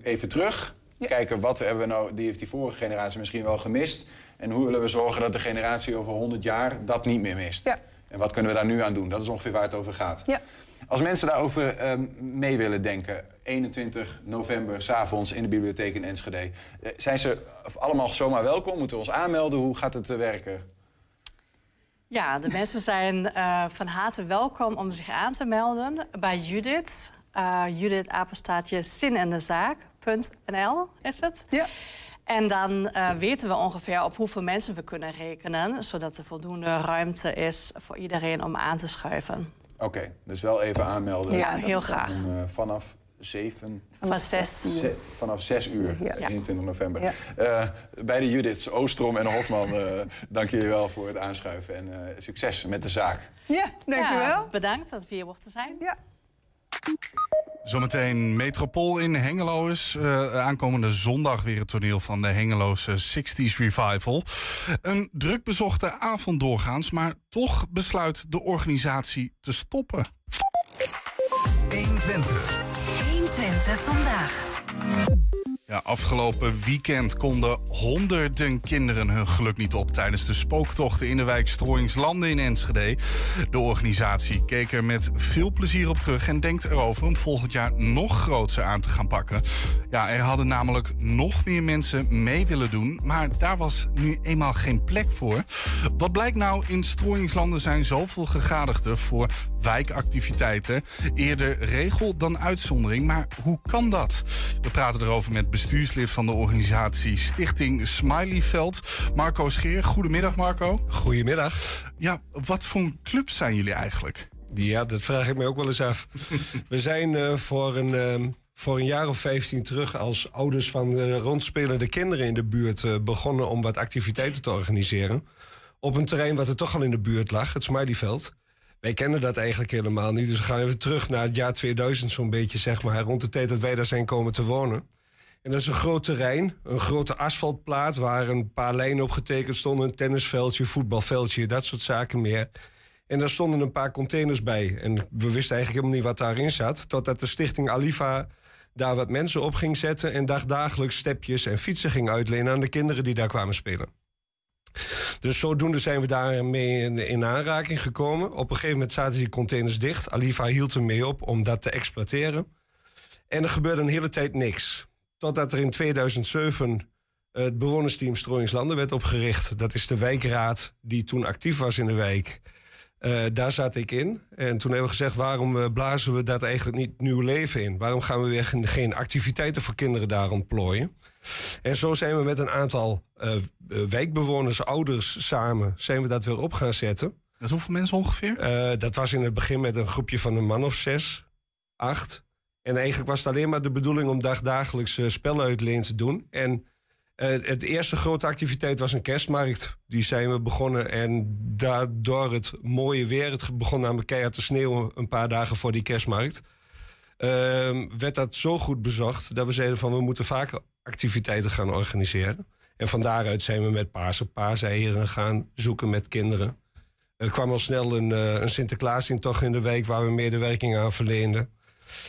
B: even terug.
I: Ja.
B: Kijken wat hebben we nou, die heeft die vorige generatie misschien wel gemist. En hoe willen we zorgen dat de generatie over 100 jaar dat niet meer mist.
I: Ja.
B: En wat kunnen we daar nu aan doen? Dat is ongeveer waar het over gaat.
I: Ja.
B: Als mensen daarover ehm, mee willen denken, 21 november, s'avonds in de bibliotheek in Enschede. eh, zijn ze allemaal zomaar welkom? Moeten we ons aanmelden? Hoe gaat het eh, werken?
J: Ja, de mensen zijn eh, van harte welkom om zich aan te melden bij Judith. Eh Judith apenstaatje zinindezaak.nl is het.
I: Ja.
J: En dan eh, weten we ongeveer op hoeveel mensen we kunnen rekenen... zodat er voldoende ruimte is voor iedereen om aan te schuiven.
B: Oké, dus wel even aanmelden.
I: Ja,
J: heel graag.
B: En, vanaf 7
J: Van zes.
B: Ze- vanaf 6 uur,
I: Ja.
B: 21 november.
I: Ja.
B: Eh, bij de Judiths, Oostrom en Hofman, eh, dank jullie wel voor het aanschuiven. En eh, succes met de zaak.
I: Ja, dankjewel.
J: Ja, bedankt dat we hier mochten zijn.
I: Ja.
C: Zometeen Metropool in Hengelo is eh, aankomende zondag weer het toneel van de Hengeloze 60s Revival. Een druk bezochte avond doorgaans, maar toch besluit de organisatie te stoppen.
D: 120. 120 vandaag.
C: Ja, afgelopen weekend konden honderden kinderen hun geluk niet op tijdens de spooktochten in de wijk Strooingslanden in Enschede. De organisatie keek er met veel plezier op terug en denkt erover om volgend jaar nog grootser aan te gaan pakken. Ja, er hadden namelijk nog meer mensen mee willen doen, maar daar was nu eenmaal geen plek voor. Wat blijkt nou, in Strooingslanden zijn zoveel gegadigden voor wijkactiviteiten. Eerder regel dan uitzondering, maar hoe kan dat? We praten erover met bestuurslid van de organisatie Stichting Smileyveld, Marco Scheer. Goedemiddag Marco.
K: Goedemiddag.
C: Ja, wat voor een club zijn jullie eigenlijk?
K: Ja, dat vraag ik me ook wel eens af. We zijn eh, voor, een, ehm, voor een jaar of 15 terug als ouders van de rondspelende kinderen in de buurt eh, begonnen om wat activiteiten te organiseren. Op een terrein wat er toch al in de buurt lag, het Smileyveld. Wij kennen dat eigenlijk helemaal niet. Dus we gaan even terug naar het jaar 2000 zo'n beetje, zeg maar. Rond de tijd dat wij daar zijn komen te wonen. En dat is een groot terrein, een grote asfaltplaat... waar een paar lijnen op getekend stonden. Een tennisveldje, voetbalveldje, dat soort zaken meer. En daar stonden een paar containers bij. En we wisten eigenlijk helemaal niet wat daarin zat. Totdat de stichting Alifa daar wat mensen op ging zetten... en dagdagelijks stepjes en fietsen ging uitlenen aan de kinderen die daar kwamen spelen. Dus zodoende zijn we daarmee in, in aanraking gekomen. Op een gegeven moment zaten die containers dicht. Alifa hield ermee op om dat te exploiteren. En er gebeurde een hele tijd niks. Totdat er in 2007 het bewonersteam Strooingslanden werd opgericht. Dat is de wijkraad die toen actief was in de wijk. Eh, daar zat ik in. En toen hebben we gezegd, waarom eh, blazen we dat eigenlijk niet nieuw leven in? Waarom gaan we weer geen, geen activiteiten voor kinderen daar ontplooien? En zo zijn we met een aantal eh, eh, wijkbewoners, ouders samen, zijn we dat weer op gaan zetten.
C: Dat hoeveel mensen ongeveer?
K: Eh, dat was in het begin met een groepje van een man of zes, acht. En eigenlijk was het alleen maar de bedoeling om dagdagelijks uh, speluitleen te doen. En uh, het eerste grote activiteit was een kerstmarkt. Die zijn we begonnen. En daardoor het mooie weer, het begon namelijk keihard te sneeuwen een paar dagen voor die kerstmarkt. Uh, werd dat zo goed bezocht dat we zeiden van we moeten vaker activiteiten gaan organiseren. En van daaruit zijn we met paarse paaseieren gaan zoeken met kinderen. Er kwam al snel een, uh, een Sinterklaasintocht in de week waar we medewerking aan verleenden.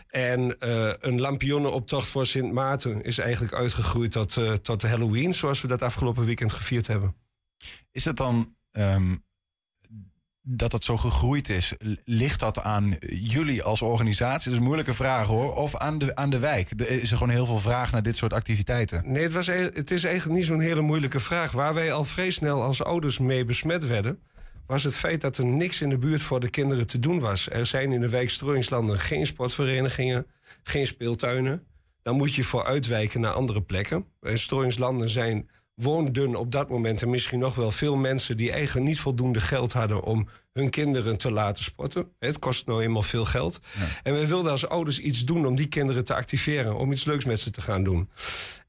K: En uh, een lampionnenoptocht voor Sint Maarten is eigenlijk uitgegroeid tot, uh, tot Halloween, zoals we dat afgelopen weekend gevierd hebben.
B: Is het dan um, dat het zo gegroeid is? Ligt dat aan jullie als organisatie? Dat is een moeilijke vraag hoor. Of aan de, aan de wijk? Is er gewoon heel veel vraag naar dit soort activiteiten?
K: Nee, het, was, e-, het is eigenlijk niet zo'n hele moeilijke vraag. Waar wij al vrij snel als ouders mee besmet werden was het feit dat er niks in de buurt voor de kinderen te doen was. Er zijn in de wijk Strooingslanden geen sportverenigingen, geen speeltuinen. Dan moet je voor uitwijken naar andere plekken. En Strooingslanden zijn woonden op dat moment en misschien nog wel veel mensen die eigenlijk niet voldoende geld hadden om hun kinderen te laten sporten. Het kost nou eenmaal veel geld. En we wilden als ouders iets doen om die kinderen te activeren, om iets leuks met ze te gaan doen.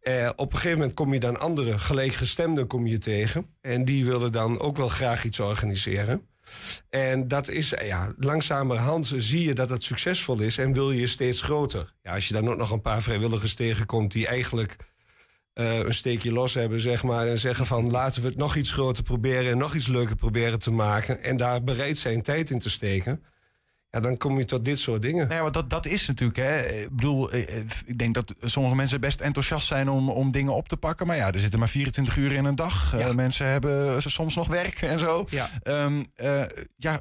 K: Eh, op een gegeven moment kom je dan andere gelijkgestemden kom je tegen. En die willen dan ook wel graag iets organiseren. En dat is, ja, langzamerhand zie je dat het succesvol is en wil je steeds groter. Ja, als je dan ook nog een paar vrijwilligers tegenkomt die eigenlijk uh, een steekje los hebben, zeg maar. En zeggen van laten we het nog iets groter proberen en nog iets leuker proberen te maken. En daar bereid zijn tijd in te steken. Ja, dan kom je tot dit soort dingen.
B: Nee, maar dat, dat is natuurlijk, hè. Ik bedoel, eh, ik denk dat sommige mensen best enthousiast zijn om, om dingen op te pakken. Maar ja, er zitten maar 24 uur in een dag. Ja. Uh, mensen hebben soms nog werk en zo.
K: Ja.
B: Um, uh, ja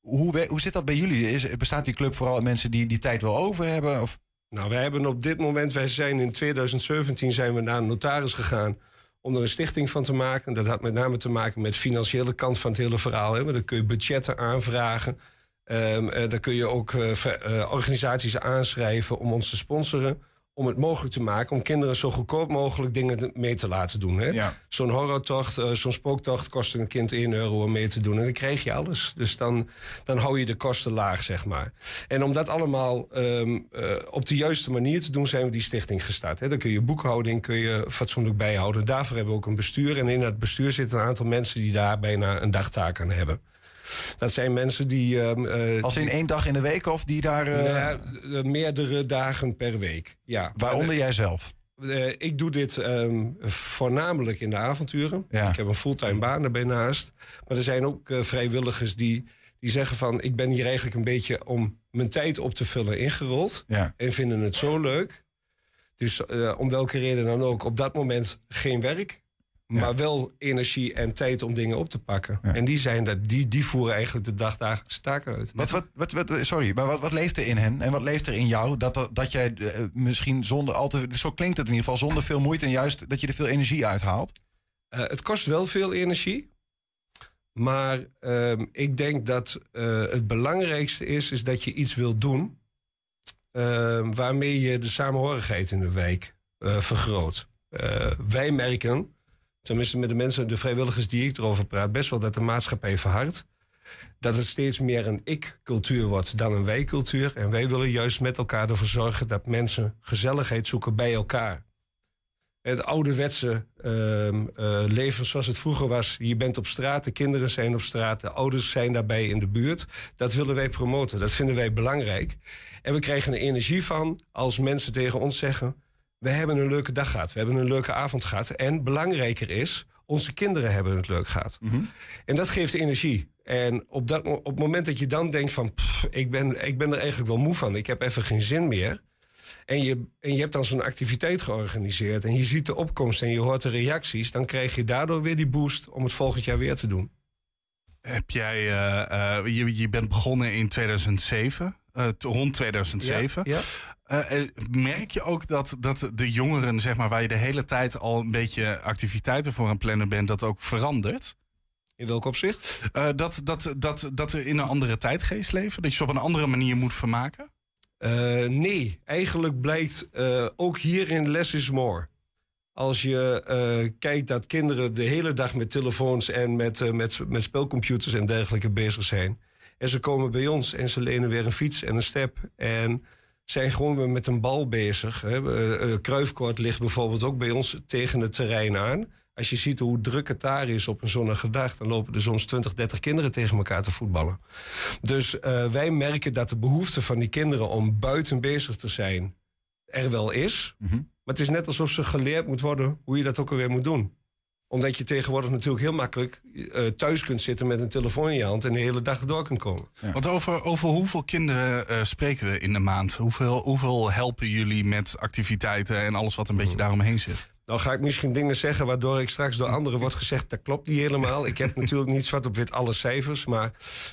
B: hoe, hoe zit dat bij jullie? Is, bestaat die club vooral uit mensen die die tijd wel over hebben? Of?
K: Nou, wij hebben op dit moment, wij zijn in 2017 zijn we naar een notaris gegaan om er een stichting van te maken. Dat had met name te maken met de financiële kant van het hele verhaal. Hè. Dan kun je budgetten aanvragen. Um, dan kun je ook uh, uh, organisaties aanschrijven om ons te sponsoren om het mogelijk te maken om kinderen zo goedkoop mogelijk dingen mee te laten doen.
B: Ja.
K: Zo'n horrortocht, uh, zo'n spooktocht kost een kind 1 euro om mee te doen. En dan krijg je alles. Dus dan, dan hou je de kosten laag, zeg maar. En om dat allemaal um, uh, op de juiste manier te doen, zijn we die stichting gestart. Hè. Dan kun je boekhouding kun je fatsoenlijk bijhouden. Daarvoor hebben we ook een bestuur. En in dat bestuur zitten een aantal mensen die daar bijna een dagtaak aan hebben. Dat zijn mensen die. Uh,
B: Als in één dag in de week of die daar.
K: Uh... meerdere dagen per week. Ja.
B: Waaronder jij zelf?
K: Ik doe dit um, voornamelijk in de avonturen.
B: Ja.
K: Ik heb een fulltime baan erbij naast. Maar er zijn ook uh, vrijwilligers die, die zeggen van... ik ben hier eigenlijk een beetje om mijn tijd op te vullen ingerold.
B: Ja.
K: En vinden het zo leuk. Dus uh, om welke reden dan ook, op dat moment geen werk. Maar ja. wel energie en tijd om dingen op te pakken.
B: Ja.
K: En die, zijn dat, die, die voeren eigenlijk de dagdagelijkse taken uit.
B: Wat, wat, wat, wat, sorry, maar wat, wat leeft er in hen en wat leeft er in jou? Dat, dat, dat jij uh, misschien zonder al te. Zo klinkt het in ieder geval, zonder veel moeite en juist dat je er veel energie uithaalt.
K: Uh, het kost wel veel energie. Maar uh, ik denk dat uh, het belangrijkste is, is dat je iets wilt doen. ehm, waarmee je de samenhorigheid in de wijk vergroot. wij merken tenminste met de mensen, de vrijwilligers die ik erover praat, best wel dat de maatschappij verhardt. Dat het steeds meer een ik-cultuur wordt dan een wij-cultuur. En wij willen juist met elkaar ervoor zorgen dat mensen gezelligheid zoeken bij elkaar. Het ouderwetse uh, leven zoals het vroeger was. Je bent op straat, de kinderen zijn op straat, de ouders zijn daarbij in de buurt. Dat willen wij promoten, dat vinden wij belangrijk. En we krijgen er energie van als mensen tegen ons zeggen we hebben een leuke dag gehad. We hebben een leuke avond gehad. En belangrijker is, onze kinderen hebben het leuk gehad.
B: Mm -hmm.
K: En dat geeft energie. En op, dat, op het moment dat je dan denkt van... Pff, ik, ben, ik ben er eigenlijk wel moe van. Ik heb even geen zin meer. En je, en je hebt dan zo'n activiteit georganiseerd... en je ziet de opkomst en je hoort de reacties... dan krijg je daardoor weer die boost om het volgend jaar weer te doen.
C: Heb jij... Uh, uh, je, je bent begonnen in 2007... Uh, rond 2007.
K: Ja,
C: ja. Uh, merk je ook dat, dat de jongeren, zeg maar, waar je de hele tijd al een beetje activiteiten voor aan plannen bent, dat ook verandert?
K: In welk opzicht?
C: Uh, dat, dat, dat, dat we in een andere tijdgeest leven? Dat je ze op een andere manier moet vermaken?
K: nee, eigenlijk blijkt ook hierin less is more. Als je kijkt dat kinderen de hele dag met telefoons en met, met, met spelcomputers en dergelijke bezig zijn. En ze komen bij ons en ze lenen weer een fiets en een step. En zijn gewoon weer met een bal bezig. Hè. Uh, Kruifkoord ligt bijvoorbeeld ook bij ons tegen het terrein aan. Als je ziet hoe druk het daar is op een zonnige dag... dan lopen er soms 20, 30 kinderen tegen elkaar te voetballen. Dus uh, wij merken dat de behoefte van die kinderen om buiten bezig te zijn... er wel is.
B: Mm -hmm.
K: Maar het is net alsof ze geleerd moet worden hoe je dat ook alweer moet doen. Omdat je tegenwoordig natuurlijk heel makkelijk eh, thuis kunt zitten met een telefoon in je hand en de hele dag door kunt komen.
C: Want over, over hoeveel kinderen eh, spreken we in de maand? Hoeveel, hoeveel helpen jullie met activiteiten en alles wat een beetje daaromheen zit?
K: Dan ga ik misschien dingen zeggen waardoor ik straks door anderen wordt gezegd... dat klopt niet helemaal. Ik heb natuurlijk niet zwart op wit alle cijfers. Maar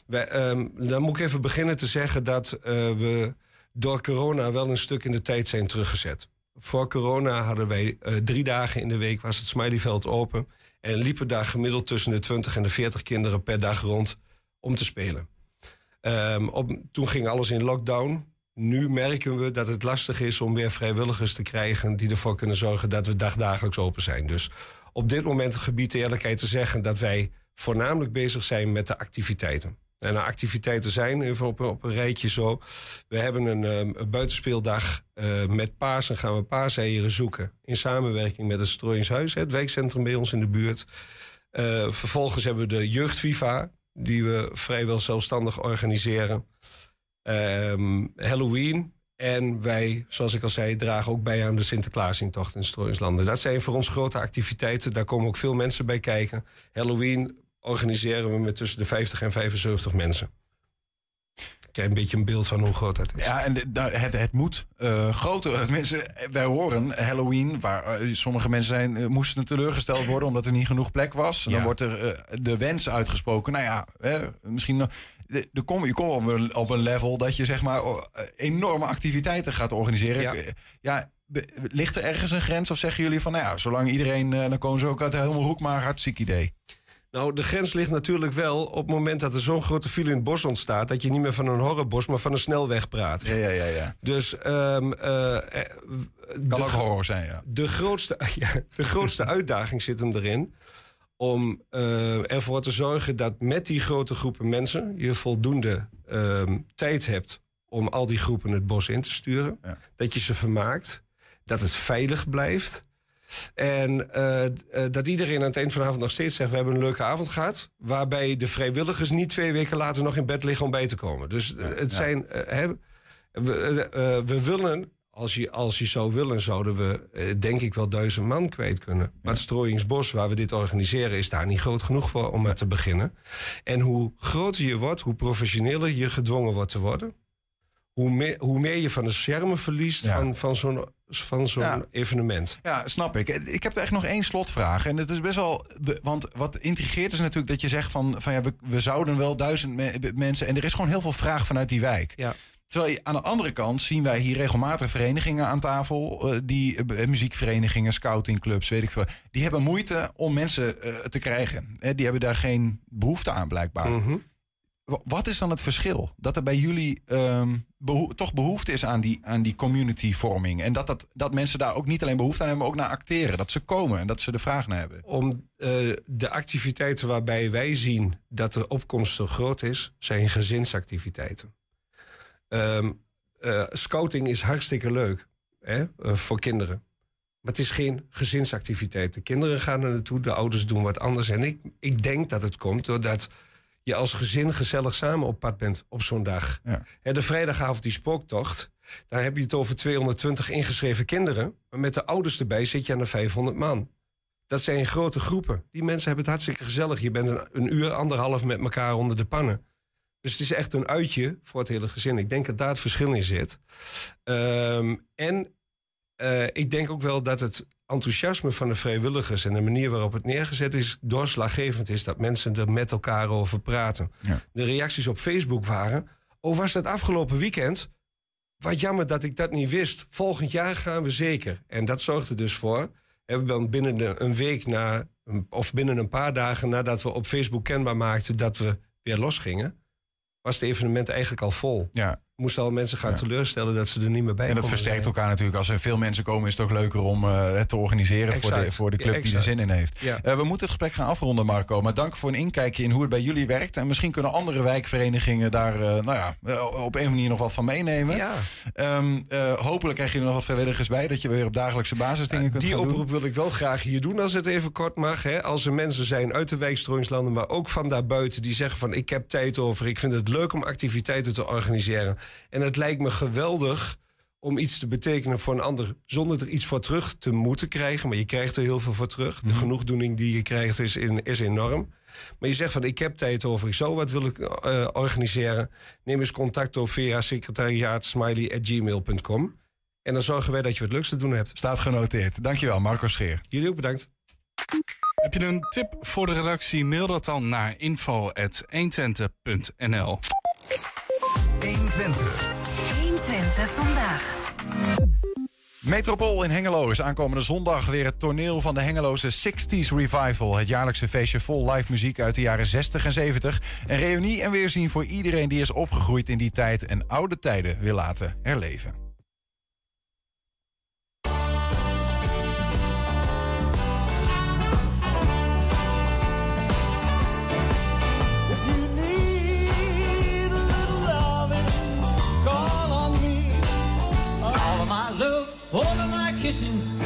K: wij, ehm, dan moet ik even beginnen te zeggen dat eh, we door corona... wel een stuk in de tijd zijn teruggezet. Voor corona hadden wij eh, drie dagen in de week was het Smileyveld open... en liepen daar gemiddeld tussen de 20 en de 40 kinderen per dag rond om te spelen. Ehm, op, toen ging alles in lockdown. Nu merken we dat het lastig is om weer vrijwilligers te krijgen die ervoor kunnen zorgen dat we dagdagelijks open zijn. Dus op dit moment gebied de eerlijkheid te zeggen dat wij voornamelijk bezig zijn met de activiteiten. En de activiteiten zijn, even op, een rijtje zo. We hebben een, een buitenspeeldag uh, met Pasen gaan we paaseieren zoeken. In samenwerking met het Strooiingshuis, het wijkcentrum bij ons in de buurt. Uh, vervolgens hebben we de jeugd FIFA, die we vrijwel zelfstandig organiseren. Um, Halloween. En wij, zoals ik al zei, dragen ook bij aan de Sinterklaasintocht in Strooienslanden. Dat zijn voor ons grote activiteiten. Daar komen ook veel mensen bij kijken. Halloween organiseren we met tussen de 50 en 75 mensen. Krijg een beetje een beeld van hoe groot dat is.
B: Ja, en de, de, het, het moet uh, groter. Mensen, wij horen Halloween, waar uh, sommige mensen zijn, uh, moesten teleurgesteld worden omdat er niet genoeg plek was. Ja. Dan wordt er de wens uitgesproken. Nou ja, misschien de, de kom, je komt op een, op een level dat je zeg maar enorme activiteiten gaat organiseren. Ja. ja ligt er ergens een grens of zeggen jullie van, nou ja, zolang iedereen, dan komen ze ook uit de helemaal hoek, maar hartstikke idee.
K: Nou, de grens ligt natuurlijk wel op het moment dat er zo'n grote file in het bos ontstaat... dat je niet meer van een horrorbos, maar van een snelweg praat.
B: Ja, ja, ja. ja.
K: Dus... Um, uh,
B: kan ook horror zijn, ja.
K: De grootste, ja, de grootste uitdaging zit hem erin om uh, ervoor te zorgen dat met die grote groepen mensen... je voldoende um, tijd hebt om al die groepen het bos in te sturen. Ja. Dat je ze vermaakt, dat het veilig blijft... En uh, uh, dat iedereen aan het eind van de avond nog steeds zegt: We hebben een leuke avond gehad. Waarbij de vrijwilligers niet twee weken later nog in bed liggen om bij te komen. Dus uh, het ja. zijn. Hè, we, we, willen, als je, als je zou willen, zouden we denk ik wel duizend man kwijt kunnen. Ja. Maar het Strooiingsbos, waar we dit organiseren, is daar niet groot genoeg voor om met te beginnen. En hoe groter je wordt, hoe professioneler je gedwongen wordt te worden. Hoe meer, hoe meer je van de schermen verliest ja. van, van zo'n van zo'n ja. evenement.
B: Ja, snap ik. Ik heb er echt nog één slotvraag. En het is best wel. Want wat intrigeert is natuurlijk dat je zegt van, van ja, we, we zouden wel duizend me mensen. En er is gewoon heel veel vraag vanuit die wijk.
K: Ja.
B: Terwijl aan de andere kant zien wij hier regelmatig verenigingen aan tafel. Uh, die uh, muziekverenigingen, scoutingclubs, weet ik veel. Die hebben moeite om mensen uh, te krijgen. die hebben daar geen behoefte aan, blijkbaar. Mm -hmm. Wat is dan het verschil? Dat er bij jullie beho toch behoefte is aan die, aan die communityvorming. En dat, dat, dat mensen daar ook niet alleen behoefte aan hebben, maar ook naar acteren. Dat ze komen en dat ze de vraag naar hebben.
K: Om uh, de activiteiten waarbij wij zien dat de opkomst zo groot is, zijn gezinsactiviteiten. Um, uh, scouting is hartstikke leuk hè, uh, voor kinderen. Maar het is geen gezinsactiviteit. De kinderen gaan er naartoe, de ouders doen wat anders. En ik, ik denk dat het komt doordat je als gezin gezellig samen op pad bent op zo'n dag.
B: Ja.
K: He, de vrijdagavond die spooktocht, daar heb je het over 220 ingeschreven kinderen. Maar met de ouders erbij zit je aan de 500 man. Dat zijn grote groepen. Die mensen hebben het hartstikke gezellig. Je bent een, een uur, anderhalf met elkaar onder de pannen. Dus het is echt een uitje voor het hele gezin. Ik denk dat daar het verschil in zit. Um, en uh, ik denk ook wel dat het enthousiasme van de vrijwilligers en de manier waarop het neergezet is, doorslaggevend is dat mensen er met elkaar over praten.
B: Ja.
K: De reacties op Facebook waren: Oh, was dat afgelopen weekend? Wat jammer dat ik dat niet wist. Volgend jaar gaan we zeker. En dat zorgde dus voor. We hebben binnen de, een week na, of binnen een paar dagen nadat we op Facebook kenbaar maakten dat we weer losgingen, was het evenement eigenlijk al vol.
B: Ja
K: moesten al mensen gaan ja. teleurstellen dat ze er niet meer bij
B: En dat versterkt zijn. elkaar natuurlijk. Als er veel mensen komen, is het ook leuker om uh, het te organiseren exact. voor de, voor de club ja, die er zin in heeft.
K: Ja.
B: Uh, we moeten het gesprek gaan afronden, Marco. Maar dank voor een inkijkje in hoe het bij jullie werkt. En misschien kunnen andere wijkverenigingen daar uh, nou ja, op een manier nog wat van meenemen.
K: Ja.
B: Um, hopelijk krijg je er nog wat vrijwilligers bij, dat je weer op dagelijkse basis dingen kunt
K: die doen. Die oproep wil ik wel graag hier doen, als het even kort mag. Hè. Als er mensen zijn uit de wijkstrooingslanden, maar ook van daarbuiten, die zeggen van ik heb tijd over, ik vind het leuk om activiteiten te organiseren. En het lijkt me geweldig om iets te betekenen voor een ander zonder er iets voor terug te moeten krijgen. Maar je krijgt er heel veel voor terug. De genoegdoening die je krijgt is, in, is enorm. Maar je zegt van ik heb tijd over, ik zo wat wil ik eh, organiseren. Neem eens contact op via secretariaatsmiley.gmail.com. En dan zorgen wij dat je wat leuks te doen hebt.
H: Staat genoteerd. Dankjewel, Marco Scheer.
K: Jullie ook bedankt.
C: Heb je een tip voor de redactie? Mail dat dan naar info.120.nl
D: 120. 120 vandaag.
H: Metropool in Hengelo is aankomende zondag weer het toneel van de Hengeloze 60s Revival. Het jaarlijkse feestje vol live muziek uit de jaren 60 en 70. Een reunie en weerzien voor iedereen die is opgegroeid in die tijd en oude tijden wil laten herleven.
L: Kissing.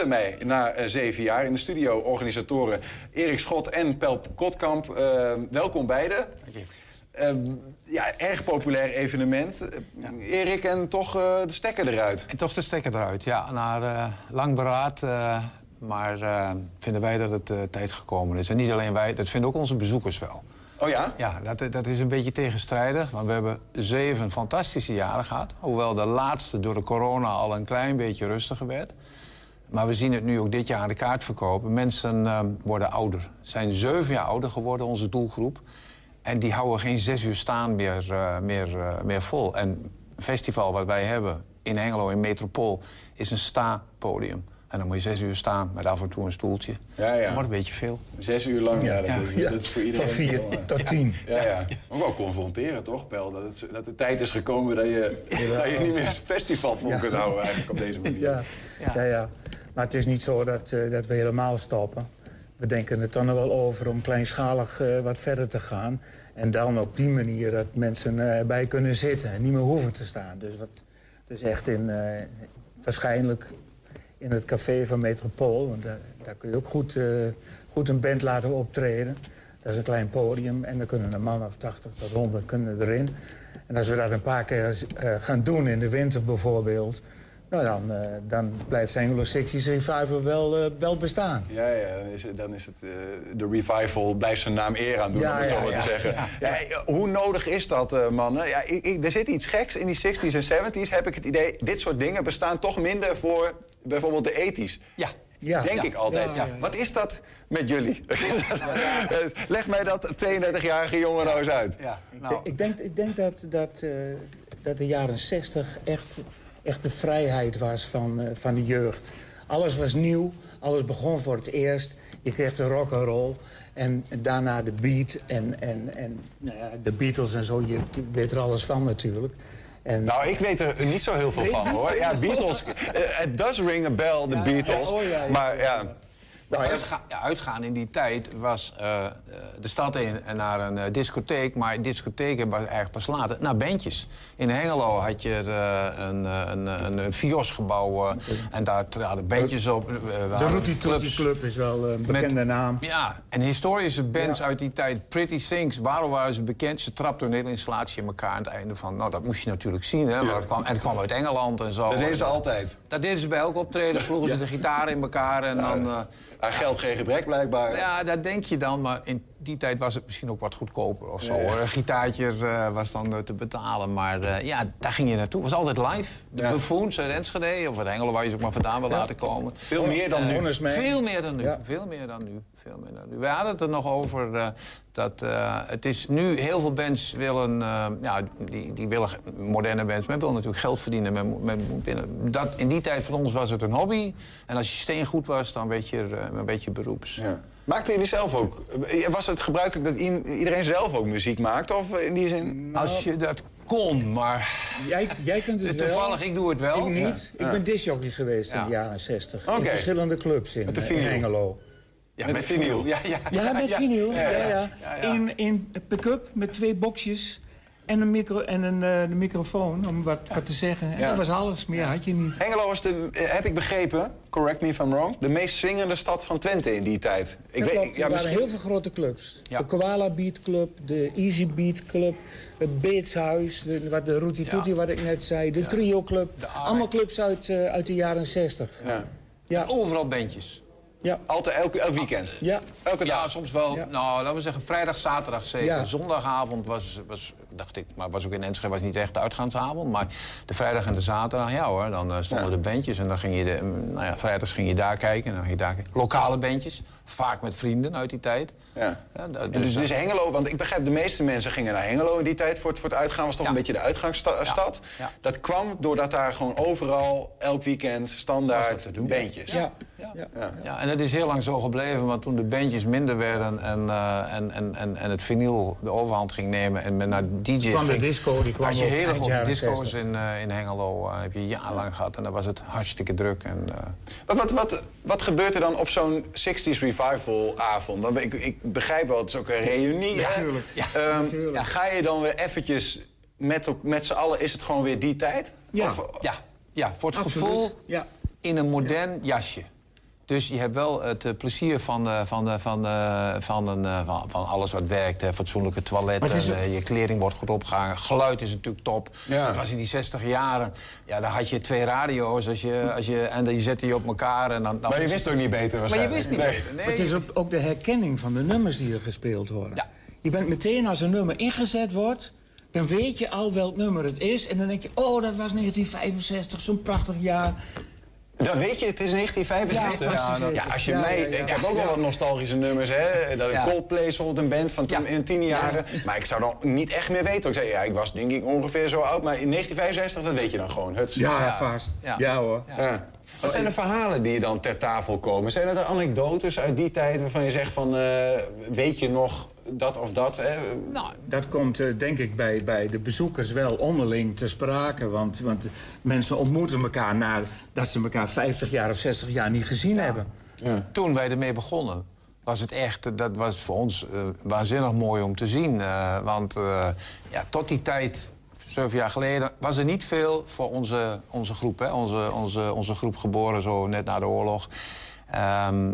H: Stopt ermee na eh, zeven jaar. In de studio organisatoren Erik Schot en Pelp Kotkamp. Ehm, welkom beiden. Ehm, ja, erg populair evenement. Eh, Erik, en toch eh, de stekker eruit.
M: En toch de stekker eruit, ja. Na eh, lang beraad, eh, maar eh, vinden wij dat het eh, tijd gekomen is. En niet alleen wij, dat vinden ook onze bezoekers wel.
H: Oh ja?
M: Ja, dat, dat is een beetje tegenstrijdig. Want we hebben zeven fantastische jaren gehad. Hoewel de laatste door de corona al een klein beetje rustiger werd. Maar we zien het nu ook dit jaar aan de kaart verkopen. Mensen eh, worden ouder. Zijn zeven jaar ouder geworden, onze doelgroep. En die houden geen zes uur staan meer, eh, meer, eh, meer vol. En het festival wat wij hebben in Hengelo, in Metropool, is een sta-podium. En dan moet je zes uur staan met af en toe een stoeltje.
H: Ja, ja.
M: Dat wordt een beetje veel.
H: Zes uur lang, ja, dat,
M: Ja.
H: is,
M: Ja.
H: dat is voor iedereen...
M: Van vier
H: eh,
M: tot tien.
H: Ja, ja. Ook wel confronteren, toch, Pel? Dat, het, dat de tijd is gekomen dat je, dat je niet meer een festival vol
N: Ja.
H: kunt houden eigenlijk op deze manier.
N: Ja, ja. ja, Maar het is niet zo dat, eh, dat we helemaal stoppen. We denken het dan er wel over om kleinschalig eh, wat verder te gaan. En dan op die manier dat mensen eh, erbij kunnen zitten en niet meer hoeven te staan. Dus, wat, dus echt in, waarschijnlijk in het café van Metropool. Want daar, daar kun je ook goed, goed een band laten optreden. Dat is een klein podium en dan kunnen een man of 80 tot 100 kunnen erin. En als we dat een paar keer gaan doen in de winter bijvoorbeeld... Nou, dan, eh, dan blijft Anglo 60 Revival wel, eh, wel bestaan.
H: Ja, ja, dan is, het- dan is het eh, de revival blijft zijn naam eer aan doen,
N: Ja,
H: om het zo maar
N: ja.
H: te zeggen. Ja, hoe nodig is dat, eh, mannen? Ja, ik, ik- er zit iets geks in die 60s en 70s, heb ik het idee. Dit soort dingen bestaan toch minder voor bijvoorbeeld de 80s.
M: Ja.
N: Ja.
H: Denk
M: Ja.
H: ik altijd.
M: Ja, ja, ja.
H: Wat is dat met jullie? Leg mij dat 32-jarige jongen nou eens uit.
M: Ja,
N: Ik,
M: nou,
N: denk- ik denk, ik denk dat, dat, eh, dat de jaren 60 echt, echt de vrijheid was van, eh, van de jeugd. Alles was nieuw, alles begon voor het eerst. Je kreeg de rock and roll en daarna de beat en, en, en nou ja, de Beatles en zo. Je weet er alles van natuurlijk. En,
H: Nou, ik weet er niet zo heel veel van, hoor. Ja, Beatles, eh, het does ring a bell, de Beatles.
N: oh ja, ja,
M: Uitga- ja, uitgaan in die tijd was eh, eh, de stad in en naar een eh, discotheek. Maar discotheken was eigenlijk pas later. Naar bandjes. In Hengelo had je een, een, een, een Fios-gebouw. en daar traden bandjes op.
N: De Rooty Club is wel een bekende
M: Met-
N: naam.
M: Ja, en historische bands uit die tijd. Pretty Things, waarom waren ze bekend? Ze trapten een hele installatie in elkaar aan het einde van... Nou, dat moest je natuurlijk zien, hè. maar het kwam, en het kwam uit Engeland en zo.
H: Dat deden ze altijd.
M: Dat deden ze bij elk optreden. Sloegen ze de gitaren in elkaar en dan... eh,
H: Aan geld geen gebrek blijkbaar.
M: ja, dat denk je dan, maar in die tijd was het misschien ook wat goedkoper of zo.
H: Ja, ja.
M: hoor. Een gitaartje eh, was dan eh, te betalen, maar eh, ja, daar ging je naartoe. Het was altijd live. De
H: Ja.
M: Buffoons uit Enschede of uit Engelen, waar je ze ook maar vandaan wil laten komen.
H: Veel meer dan nu.
M: Veel meer dan nu. Veel meer dan nu. Veel meer dan nu. We hadden het er nog over dat het is nu heel veel bands willen, ja, die, die willen moderne bands. Men wil natuurlijk geld verdienen. Men, binnen. Dat, in die tijd van ons was het een hobby. En als je steengoed was, dan werd je, een beetje beroeps.
H: Ja. Maakten jullie zelf ook? Was het gebruikelijk dat iedereen zelf ook muziek maakte? Of in die zin?
M: Als je dat kon, maar
N: Jij, jij kunt het wel.
M: toevallig, ik doe het wel.
N: Ik niet.
H: Ja.
N: Ik ben discjockey geweest in de jaren 60.
H: Oké.
N: In verschillende clubs in,
H: Met de
N: eh, in Hengelo.
M: Ja,
H: Met vinyl.
M: Ja, ja,
N: Ja, met vinyl. Ja, ja.
M: ja, ja.
N: In, in pick-up met twee boxjes en een, micro, en een eh, de microfoon om wat, wat te zeggen. En
H: Ja.
N: dat was alles, meer had je niet.
H: Hengelo was de, eh, heb ik begrepen, correct me if I'm wrong, de meest swingende stad van Twente in die tijd. Ik
N: Dat klopt,
H: ja,
N: er waren heel veel grote clubs.
M: Ja.
N: De Koala Beat Club, de Easy Beat Club, het Beetshuis, de, wat de Rooty
M: Ja.
N: Wat ik net zei, de Trio Club.
M: De.
N: Allemaal clubs uit, eh, uit de jaren 60.
H: Ja.
N: Ja,
M: Overal bandjes.
N: ja,
H: Altijd elk, elk weekend.
N: ja.
H: Elke
M: Ja,
H: dag.
M: soms wel.
N: Ja.
M: Nou, laten we zeggen vrijdag, zaterdag zeker.
N: Ja.
M: Zondagavond was, was, dacht ik, maar was ook in Enschede was niet echt de uitgaansavond. Maar de vrijdag en de zaterdag, ja hoor, dan eh, stonden
H: Ja.
M: de bandjes. En dan ging je, de, mm, nou ja, vrijdags ging je daar kijken. En dan ging je daar kijken. Lokale bandjes, vaak met vrienden uit die tijd.
H: Ja. En dus, dus Hengelo, want ik begrijp de meeste mensen gingen naar Hengelo in die tijd voor het, voor het uitgaan. Was toch
M: Ja.
H: een beetje de uitgangsstad.
M: Ja.
H: Dat kwam doordat daar gewoon overal, elk weekend, standaard bandjes.
N: Ja.
M: Ja.
H: Ja.
M: Ja, en het is heel lang zo gebleven, want toen de bandjes minder werden en, eh, en, en, en, en het vinyl de overhand ging nemen en men naar DJ's
N: kwam de disco, die kwam
M: had je hele
N: jaren
M: disco's
N: 60.
M: in, eh, in Hengelo, eh, heb je jarenlang gehad en dan was het hartstikke druk. En, eh,
H: Wat, wat, wat, wat gebeurt er dan op zo'n 60s revival avond? Dan, ik, ik begrijp wel, het is ook een reunie.
M: Ja. Ja,
H: Ehm, ja, ga je dan weer eventjes met, met z'n allen, is het gewoon weer die tijd?
N: Ja.
H: Of-
M: ja, ja, voor het
N: Absoluut.
M: gevoel
N: Ja.
M: in een modern jasje. Dus je hebt wel het eh, plezier van, eh, van, eh, van, van, een, van, van alles wat werkt. Fatsoenlijke toiletten, je kleding wordt goed opgehangen. Geluid is natuurlijk top.
H: Ja.
M: Dat was in die 60 jaren. Ja, daar had je twee radio's als je, als je, en die zette je op elkaar. En dan, dan
H: Maar je wist ook niet beter
M: Maar je wist niet
H: Nee.
M: beter. Nee.
N: Het is ook, ook de herkenning van de nummers die er gespeeld worden.
M: Ja.
N: Je bent meteen als een nummer ingezet wordt, dan weet je al welk nummer het is. En dan denk je, oh, dat was 1965, zo'n prachtig jaar.
H: Dat weet je, het is 1965.
N: Ja,
H: Ja, als je
N: Ja,
H: mij,
N: ja, ja.
H: Ik heb ook wel wat nostalgische nummers, hè. Dat
M: Ja.
H: Coldplay bijvoorbeeld een band van toen
M: Ja.
H: in de tien jaren. Maar ik zou dan niet echt meer weten. Ik zei, ja, ik was denk ik ongeveer zo oud. Maar in 1965, dat weet je dan gewoon. Huts.
N: Ja, vast.
M: Ja.
N: Ja, hoor.
H: Ja. Wat zijn de verhalen die je dan ter tafel komen? Zijn er de anekdotes uit die tijd waarvan je zegt van... eh, weet je nog dat of dat? Hè?
M: Nou,
N: Dat komt, eh, denk ik, bij, bij de bezoekers wel onderling te sprake. Want, want mensen ontmoeten elkaar nadat ze elkaar 50 jaar of 60 jaar niet gezien hebben.
M: toen wij ermee begonnen, was het echt, dat was voor ons eh, waanzinnig mooi om te zien. eh, want eh, ja, tot die tijd, zeven jaar geleden, was er niet veel voor onze, onze groep. Hè? Onze, onze, onze groep geboren zo net na de oorlog. Ehm,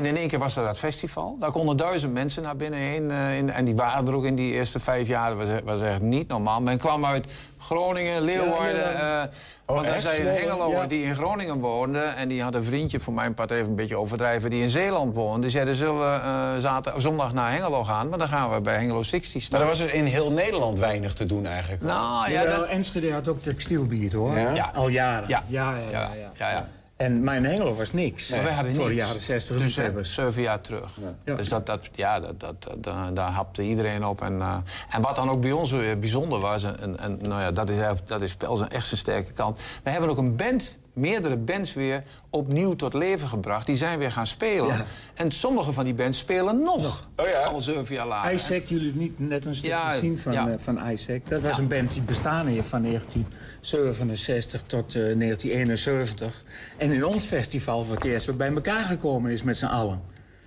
M: en in één keer was er dat festival. Daar konden duizend mensen naar binnen heen. eh, in, en die waren er ook in die eerste vijf jaar. Dat was, echt- was echt niet normaal. Men kwam uit Groningen, Leeuwarden.
N: Ja,
M: eh, want er
H: echt?
M: zijn Hengeloer
N: ja.
M: die in Groningen woonde. En die had een vriendje, voor mijn part even een beetje overdrijven... die in Zeeland woonde. Die zeiden, zullen we eh, zaterdag, zondag naar Hengelo gaan? Maar dan gaan we bij Hengelo 60
H: Maar
M: staan.
H: er was dus in heel Nederland weinig te doen eigenlijk.
M: Nou, ja, dat...
N: Enschede had ook textielbeat, hoor.
H: Ja?
M: Ja.
N: Al jaren.
M: Ja.
N: Ja, ja, ja.
M: Ja,
N: ja.
M: ja, ja.
N: En mijn Hengelo was niks.
M: Wij hadden
N: Voor de jaren 60
M: Dus
N: liefhebbers.
M: zeven jaar terug.
N: Ja.
M: Dus dat, dat, ja, dat, dat, dat- daar- hapte iedereen op. En, eh, en wat dan ook bij ons weer bijzonder was... en, en, nou ja, dat is, dat is echt zijn sterke kant... we hebben ook een band meerdere bands weer opnieuw tot leven gebracht. Die zijn weer gaan spelen. En sommige van die bands spelen nog. Al zeven jaar later.
N: Isaac, jullie niet net een stukje
M: Ja,
N: zien van,
M: ja.
N: eh, van Isaac. Dat was
M: Ja.
N: een band die bestaan heeft van 1967 tot eh, 1971. En in ons festival voor het eerst weer bij elkaar gekomen is met z'n allen.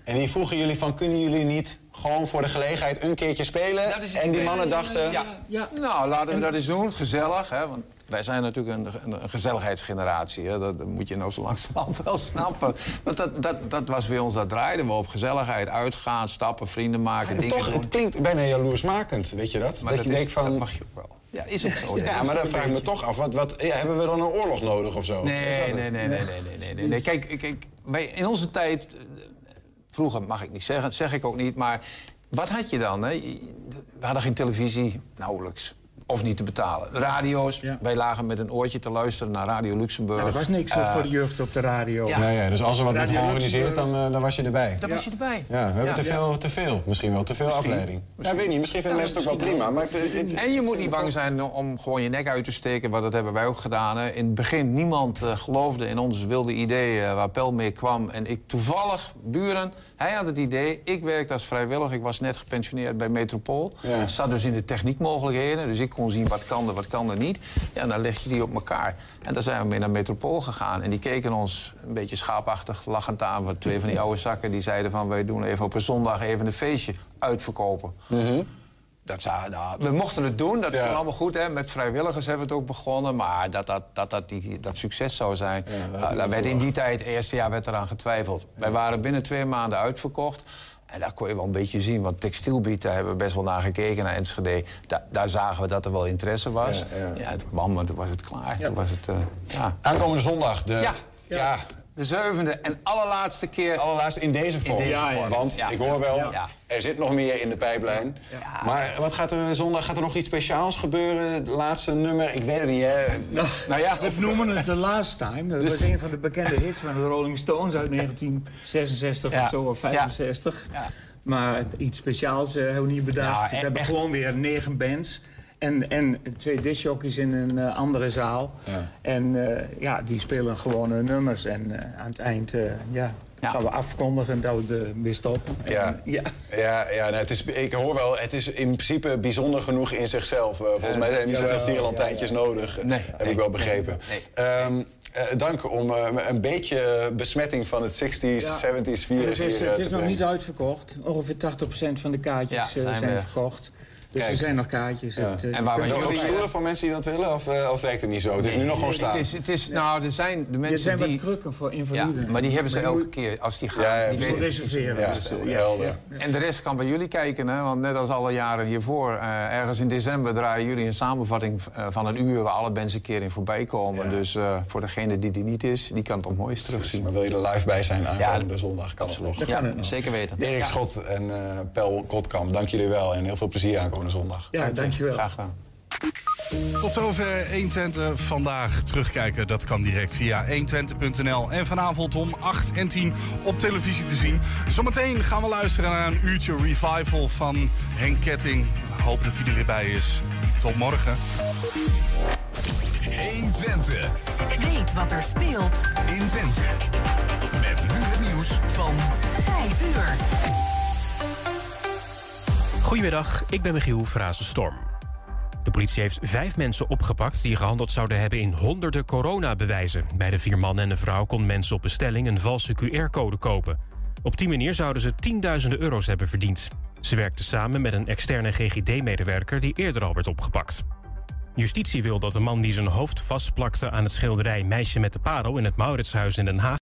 H: En die vroegen jullie van, kunnen jullie niet gewoon voor de gelegenheid een keertje spelen?
M: Het
H: en die mannen dachten...
M: Ja. Nou, laten we dat eens doen. Gezellig, hè? Want wij zijn natuurlijk een, een, een gezelligheidsgeneratie. Hè? Dat, dat moet je nou zo langzamerhand wel snappen. Want dat, dat, dat was bij ons, dat draaiden we op. Gezelligheid, uitgaan, stappen, vrienden maken, dingen
H: Toch,
M: doen.
H: het klinkt bijna jaloersmakend, weet je dat?
M: Maar
H: dat,
M: dat
H: je
M: is-
H: denkt van...
M: dat mag je ook wel. Ja, is ook zo.
H: Ja, maar dan vraag ik me toch af, wat, wat, ja, hebben we dan een oorlog nodig of zo? Het?
M: nee, nee, nee, nee, nee, nee, nee, nee. Kijk, kijk wij, in onze tijd... Vroeger mag ik niet zeggen, zeg ik ook niet, maar... Wat had je dan? Hè? We hadden geen televisie, nauwelijks. Of niet te betalen. Radio's, wij lagen met een oortje te luisteren naar Radio Luxemburg.
N: Ja, er was niks
M: Eh,
N: voor de jeugd op de radio.
M: ja.
H: Ja, ja, dus als er wat wordt
N: Radio
H: georganiseerd, dan, eh, dan was je erbij.
M: Daar was je erbij.
H: Ja, we hebben
M: Ja.
H: te, veel, te veel. Misschien wel te veel
M: Misschien.
H: afleiding. Ja, weet niet. Misschien vinden mensen het ook wel prima. Maar het- het-
M: En je moet niet bang zijn om gewoon je nek uit te steken, want dat hebben wij ook gedaan. Hè. In het begin niemand eh, geloofde in ons wilde idee eh, waar Pel mee kwam. En ik toevallig, buren, hij had het idee. Ik werkte als vrijwilliger, ik was net gepensioneerd bij Metropool.
H: Ja.
M: Zat dus in de techniekmogelijkheden, dus ik kon zien wat kan er, wat kan er niet. Ja, dan leg je die op elkaar. En daar zijn we mee naar Metropool gegaan. En die keken ons een beetje schaapachtig lachend aan. Want twee van die oude zakken die zeiden van... wij doen even op een zondag even een feestje uitverkopen. Dat zou, nou, we mochten het doen, dat
H: Ja.
M: ging allemaal goed. Hè. Met vrijwilligers hebben we het ook begonnen. Maar dat dat, dat, dat, die, dat succes zou zijn... nou, daar werd in die tijd, het eerste jaar, werd eraan getwijfeld. Wij waren binnen twee maanden uitverkocht. En daar kon je wel een beetje zien. Want textielbiet, daar hebben we best wel naar gekeken, naar Enschede. Da- daar zagen we dat er wel interesse was.
H: Ja, ja.
M: Ja, het bam, maar toen was het klaar. Toen was het, ja.
H: Aankomende zondag. De,
M: Ja. De zevende en allerlaatste keer...
H: Allerlaatste in deze vorm.
M: deze
H: Ja,
M: vorm.
H: Want
M: Ja.
H: ik hoor wel,
M: Ja.
H: er zit nog meer in de pijplijn. Maar wat gaat er zondag? Gaat er nog iets speciaals gebeuren? Het laatste nummer? Ik weet het niet, hè?
M: Nou ja,
N: We noemen het The Last Time. Dat
M: Dus-
N: was een van de bekende hits van de Rolling Stones uit 1966
M: Ja.
N: of zo, of 65.
M: Ja.
N: Maar iets speciaals eh, hebben we niet bedacht.
M: Ja,
N: we
M: e-
N: hebben
M: echt.
N: gewoon weer negen bands. En, en twee discjockeys in een eh, andere zaal.
H: Ja.
N: En eh, ja, die spelen gewone nummers. En eh, aan het eind eh, ja,
M: Ja.
N: gaan we afkondigen dat we de weer stoppen. En,
H: Ja.
N: ja.
H: Ja, ja nou, het is, ik hoor wel, het is in principe bijzonder genoeg in zichzelf. Volgens mij zijn er niet zoveel
N: ja,
H: tierenlantijntjes nodig.
M: Nee,
H: heb
M: nee,
H: ik wel begrepen.
M: nee.
H: Ehm, eh, dank om eh, een beetje besmetting van het 60s, 70s
N: En
H: virus
N: het is,
H: hier
N: het
H: te
N: is nog
H: brengen.
N: niet uitverkocht. Ongeveer 80% van de kaartjes
M: Ja,
N: eh,
M: zijn
N: zijn verkocht. Dus
H: Kijk.
N: er zijn nog kaartjes.
H: Ja.
N: Het, eh,
M: En waar we
H: ook
M: jullie-
H: stoelen voor mensen die dat willen? Of, eh, of werkt het niet zo? Het is nu nog gewoon staan.
M: Het is, het is, nou, er zijn de
N: er
M: mensen
N: zijn
M: die...
N: wat krukken voor
M: Ja,
N: invaliden.
M: maar die hebben ze
N: Maar
M: elke
N: moet-
M: keer als die gaan.
H: Ja, ja,
M: die weten-
N: reserveren.
H: Ja, ja,
N: ja,
H: helder.
N: ja.
M: En de rest kan bij jullie kijken, hè? want net als alle jaren hiervoor... eh, ergens in december draaien jullie een samenvatting eh, van een uur... waar alle bands een keer in voorbij komen.
H: Ja.
M: Dus eh, voor degene die die niet is, die kan het nog moois terugzien.
H: Maar wil je er live bij zijn aankomende zondag? Kan het nog.
M: Ja, zeker weten.
H: Erik
M: Ja.
H: Schot en eh Pel Kotkamp, dank jullie wel. En heel veel plezier aankomende zondag.
N: Ja, dankjewel.
M: Graag gedaan.
C: Tot zover 120 vandaag. Terugkijken, dat kan direct via 120.nl. En vanavond om 8 en 10 op televisie te zien. Zometeen gaan we luisteren naar een uurtje revival van Henk Ketting. Hoop dat hij er weer bij is. Tot morgen.
D: 120. Weet wat er speelt
L: In Twente. Met nu het nieuws van
D: 5 uur.
O: Goedemiddag, ik ben Michiel Frazenstorm. De politie heeft vijf mensen opgepakt die gehandeld zouden hebben in honderden coronabewijzen. Bij de vier mannen en een vrouw konden mensen op bestelling een valse QR-code kopen. Op die manier zouden ze tienduizenden euro's hebben verdiend. Ze werkten samen met een externe GGD-medewerker die eerder al werd opgepakt. Justitie wil dat de man die zijn hoofd vastplakte aan het schilderij Meisje met de Parel in het Mauritshuis in Den Haag